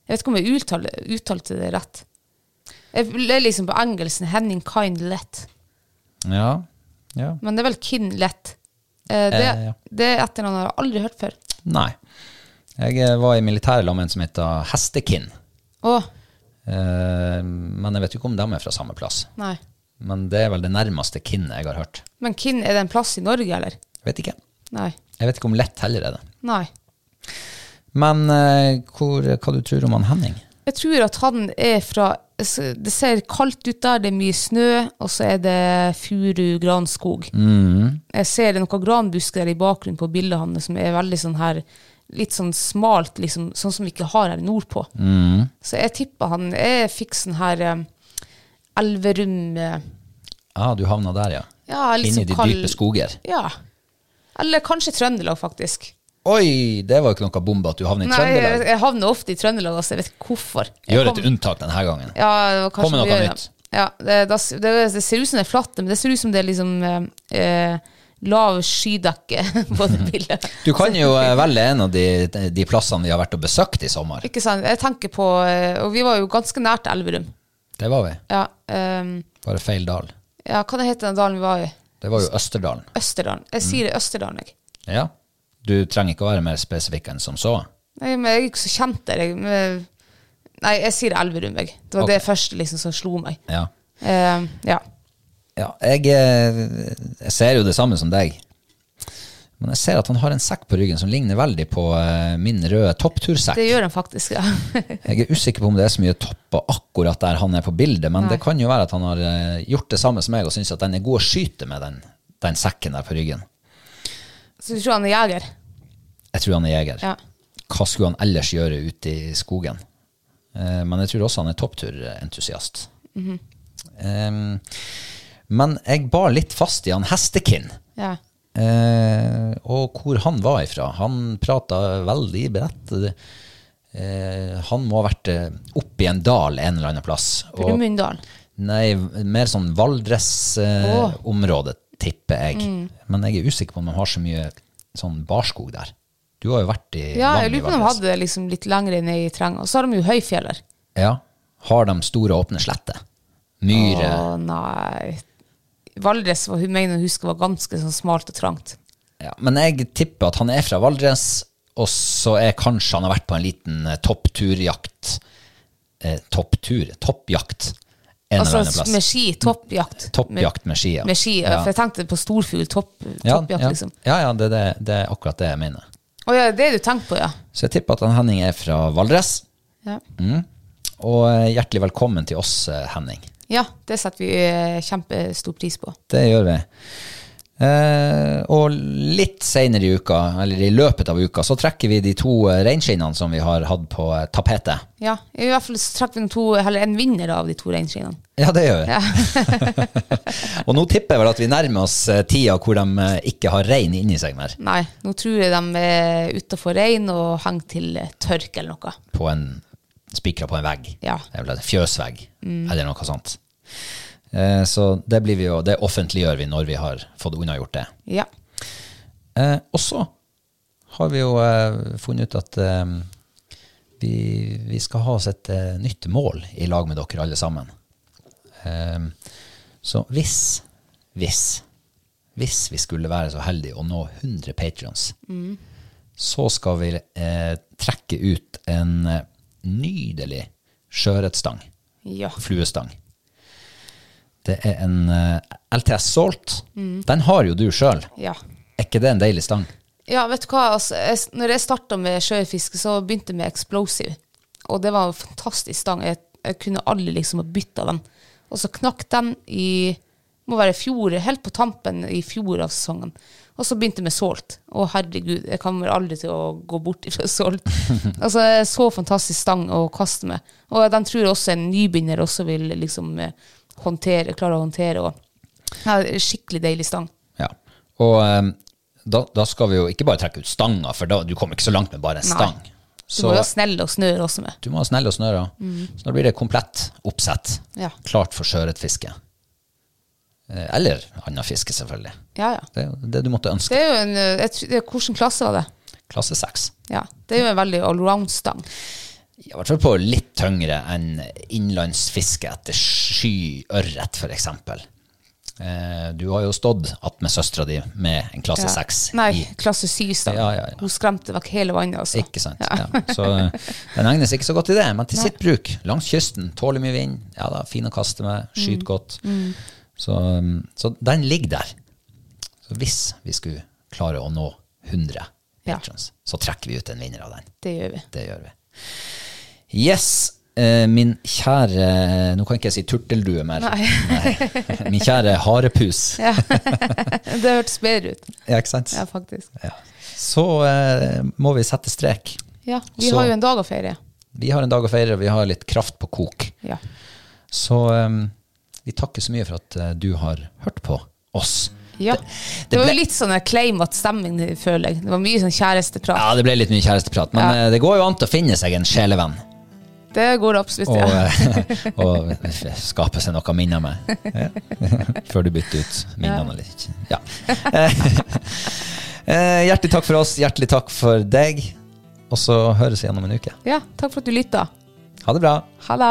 [SPEAKER 2] Jeg vet ikke om jeg uttalte, uttalte det rett. Jeg er liksom på engelsken Henning Kind Lett.
[SPEAKER 1] Ja, ja.
[SPEAKER 2] Men det er vel Kind Lett. Eh, det,
[SPEAKER 1] Eh, ja.
[SPEAKER 2] det er etternavn jeg har aldri hørt før.
[SPEAKER 1] Nei. Jeg eh, var i militæret sammen med en som heter Hestekinn.
[SPEAKER 2] Å,
[SPEAKER 1] Eh, men jeg vet jo ikke om de er fra samme plass.
[SPEAKER 2] nei.
[SPEAKER 1] Men det er vel det nærmeste Kind jeg har hørt.
[SPEAKER 2] Men Kind, er det en plass i Norge, eller?
[SPEAKER 1] Vet ikke.
[SPEAKER 2] Nei.
[SPEAKER 1] Jeg vet ikke om lett heller er det.
[SPEAKER 2] Nei.
[SPEAKER 1] Men eh, hvor, hva du tror om han Henning?
[SPEAKER 2] Jeg tror at han er fra Det ser kaldt ut der, det er mye snø, og så er det furu, granskog. Jeg ser det noen granbusker der i bakgrunnen på bildet hans som er veldig sånn her Litt sånn smalt, liksom, sånn som vi ikke har her nordpå. Så jeg tipper han Jeg fikk sånn her um, Elverum eh,
[SPEAKER 1] Ah, du havna der, ja.
[SPEAKER 2] Ja, litt
[SPEAKER 1] Inni
[SPEAKER 2] sånn
[SPEAKER 1] de
[SPEAKER 2] kald-
[SPEAKER 1] dype skoger.
[SPEAKER 2] Ja. Eller kanskje Trøndelag, faktisk.
[SPEAKER 1] Oi, det var jo ikke noe bombe at du havner i
[SPEAKER 2] Nei, jeg,
[SPEAKER 1] Trøndelag.
[SPEAKER 2] havner ofte i Trøndelag, altså. Jeg vet ikke hvorfor. Jeg
[SPEAKER 1] Gjør
[SPEAKER 2] kom-
[SPEAKER 1] et unntak denne gangen.
[SPEAKER 2] Ja, det var kanskje
[SPEAKER 1] Kom med noe nytt.
[SPEAKER 2] Ja, det, det, det ser ut som det er flatt, men det ser ut som det er liksom eh, eh, lav skydekke [laughs] på det [laughs] bildet.
[SPEAKER 1] Du kan jo eh, [laughs] velge en av de, de plassene vi har vært og besøkt i sommer.
[SPEAKER 2] Ikke sant? Jeg tenker på eh, Og vi var jo ganske nært Elverum.
[SPEAKER 1] Det var vi.
[SPEAKER 2] Ja, um,
[SPEAKER 1] Bare feil dal.
[SPEAKER 2] ja hva heter den dalen vi var i?
[SPEAKER 1] Det var jo Østerdalen.
[SPEAKER 2] Østerdalen. Jeg sier det Østerdalen, jeg.
[SPEAKER 1] Ja. Du trenger ikke å være mer spesifikk enn som så.
[SPEAKER 2] Nei, men jeg er ikke så kjent der. Jeg, men, nei, jeg sier Elverum, jeg. Det var
[SPEAKER 1] okay.
[SPEAKER 2] det første liksom som slo meg.
[SPEAKER 1] Ja.
[SPEAKER 2] Uh, ja.
[SPEAKER 1] Ja, jeg, eh, jeg ser jo det samme som deg. Men jeg ser at han har en sekk på ryggen som ligner veldig på eh, min røde topptursekk.
[SPEAKER 2] Det gjør han faktisk, ja. [laughs]
[SPEAKER 1] Jeg er usikker på om det er så mye topper akkurat der han er på bildet, men
[SPEAKER 2] Nei.
[SPEAKER 1] det kan jo være at han har eh, gjort det samme som meg og syns at den er god å skyte med, den, den sekken der på ryggen.
[SPEAKER 2] Så du tror han er jeger?
[SPEAKER 1] Jeg tror han er jeger.
[SPEAKER 2] Ja.
[SPEAKER 1] Hva skulle han ellers gjøre ute i skogen? Eh, men jeg tror også han er toppturentusiast.
[SPEAKER 2] Mm
[SPEAKER 1] -hmm. um, men jeg bar litt fast i han Hestekinn.
[SPEAKER 2] ja.
[SPEAKER 1] Eh, og hvor han var ifra. Han prata veldig bredt. Eh, han må ha vært oppi oppe i en dal en eller annen plass.
[SPEAKER 2] Brumunddal.
[SPEAKER 1] Nei, mer sånn Valdres-område, tipper jeg.
[SPEAKER 2] Mm.
[SPEAKER 1] Men jeg er usikker på om de har så mye sånn barskog der. Du har jo vært i
[SPEAKER 2] Ja, jeg lurer på om de hadde det liksom litt lenger ned i terrenget. Og så har de jo høyfjeller.
[SPEAKER 1] Ja. Har de store, åpne sletter? Myre?
[SPEAKER 2] Å nei. Valdres var, hun mener hun husker var ganske sånn smalt og trangt.
[SPEAKER 1] Ja, men jeg tipper at han er fra Valdres, og så er kanskje han har vært på en liten eh, toppturjakt. Eh, topptur? Toppjakt. En
[SPEAKER 2] Altså med ski, toppjakt.
[SPEAKER 1] Toppjakt med ski, ja.
[SPEAKER 2] Med ski, ja.
[SPEAKER 1] Ja.
[SPEAKER 2] For jeg tenkte på storfugl, topp, toppjakt,
[SPEAKER 1] ja.
[SPEAKER 2] liksom.
[SPEAKER 1] Ja, ja, det, det, det er akkurat det jeg mener.
[SPEAKER 2] Å ja, det er du tenker på, ja.
[SPEAKER 1] Så jeg tipper at Henning er fra Valdres.
[SPEAKER 2] ja.
[SPEAKER 1] Og eh, hjertelig velkommen til oss, eh, Henning.
[SPEAKER 2] Ja, det setter vi eh, kjempestor pris på.
[SPEAKER 1] Det gjør vi. Eh, og litt senere i uka, eller i løpet av uka, så trekker vi de to eh, reinskinnene som vi har hatt på eh, tapetet.
[SPEAKER 2] Ja, i hvert fall så trekker vi to, en vinner av de to reinskinnene.
[SPEAKER 1] Ja, det gjør vi.
[SPEAKER 2] Ja. [laughs]
[SPEAKER 1] Og nå tipper jeg vel at vi nærmer oss tida hvor de ikke har rein inni seg mer.
[SPEAKER 2] Nei, nå tror jeg de er utafor rein og henger til tørk eller noe.
[SPEAKER 1] På en spikra på en vegg.
[SPEAKER 2] Ja.
[SPEAKER 1] Er en fjøsvegg, eller noe sånt. Eh, så det, blir vi jo, det offentliggjør vi når vi har fått unnagjort det.
[SPEAKER 2] Ja.
[SPEAKER 1] Eh, og så har vi jo eh, funnet ut at eh, vi, vi skal ha oss et eh, nytt mål i lag med dere alle sammen. Ehm, så hvis, hvis, hvis vi skulle være så heldige å nå 100 patrions, så skal vi eh, trekke ut en eh, nydelig sjøørretstang.
[SPEAKER 2] Ja.
[SPEAKER 1] Fluestang. Det er en uh, LTS Salt. Den har jo du sjøl.
[SPEAKER 2] ja.
[SPEAKER 1] Er ikke det en deilig stang?
[SPEAKER 2] Ja, vet du hva, altså, jeg, når jeg starta med sjøfiske, så begynte jeg med Explosive. Og det var en fantastisk stang. Jeg, jeg kunne aldri liksom ha bytta den. Og så knakk den i må være fjor, helt på tampen i fjor av sesongen. Og så begynte jeg med Salt. Å herregud, jeg kommer aldri til å gå bort fra [laughs] Salt. [laughs] altså, så fantastisk stang å kaste med. Og den tror også en nybegynner også vil liksom eh, håndtere, klare å håndtere. Og, ja, skikkelig deilig stang.
[SPEAKER 1] Ja. Og um, da, da skal vi jo ikke bare trekke ut stanga, for da, du kommer ikke så langt med bare en
[SPEAKER 2] Nei.
[SPEAKER 1] stang.
[SPEAKER 2] Du må jo ha snelle og snøre også med.
[SPEAKER 1] du må ha snelle og snøre. Så da blir det komplett oppsett.
[SPEAKER 2] Ja.
[SPEAKER 1] Klart for sjøørretfiske. Eh, Eller annen fiske, selvfølgelig.
[SPEAKER 2] Ja, ja.
[SPEAKER 1] Det er jo det du måtte ønske.
[SPEAKER 2] Det er jo en eh, tror- Hvilken klasse var det?
[SPEAKER 1] Klasse seks.
[SPEAKER 2] Ja, Det er jo en veldig allround-stang.
[SPEAKER 1] I hvert fall på litt tyngre enn innlandsfiske etter skyørret, f.eks. Eh, du har jo stått attmed søstera di med en klasse
[SPEAKER 2] Ja. Nei, klasse syv-stang.
[SPEAKER 1] Ja, ja.
[SPEAKER 2] Hun skremte vekk hele vannet. Altså.
[SPEAKER 1] Ikke sant. Ja. Så den egnes ikke så godt til det, men til sitt bruk. Langs kysten, tåler mye vind, ja da, fin å kaste med,
[SPEAKER 2] Mm.
[SPEAKER 1] godt. godt. Så, um, så den ligger der. Så hvis vi skulle klare å nå 100
[SPEAKER 2] Ja.
[SPEAKER 1] patrons, så trekker vi ut en vinner av den.
[SPEAKER 2] Det gjør vi.
[SPEAKER 1] Det gjør vi. Yes, eh, min kjære Nå kan ikke jeg si turteldue mer. Nei. Min kjære harepus. [laughs]
[SPEAKER 2] Ja. det hørtes bedre ut.
[SPEAKER 1] Ja, ikke sant?
[SPEAKER 2] Ja, faktisk.
[SPEAKER 1] Ja. Så eh, må vi sette strek.
[SPEAKER 2] Ja, Vi
[SPEAKER 1] Så-
[SPEAKER 2] har jo en dag å feire.
[SPEAKER 1] Vi har en dag å feire, og vi har litt kraft på kok.
[SPEAKER 2] Ja.
[SPEAKER 1] Så um, vi takker så mye for at eh, du har hørt på oss.
[SPEAKER 2] ja.
[SPEAKER 1] det
[SPEAKER 2] Det var
[SPEAKER 1] ble-
[SPEAKER 2] jo litt sånn claimete stemning, føler jeg. Det var mye sånn kjæresteprat.
[SPEAKER 1] Ja, det ble litt mye kjæresteprat, men
[SPEAKER 2] Ja.
[SPEAKER 1] eh, det går jo an til å finne seg en sjelevenn.
[SPEAKER 2] Det går det absolutt. Ja.
[SPEAKER 1] og [laughs] skape seg noe minner med. Ja. [laughs] Før du bytter ut minnene litt. Ja. Eh, eh, hjertelig takk for oss, hjertelig takk for deg. Og så høres vi igjen om en uke.
[SPEAKER 2] ja, takk for at du lytta.
[SPEAKER 1] Ha det bra.
[SPEAKER 2] Ha det.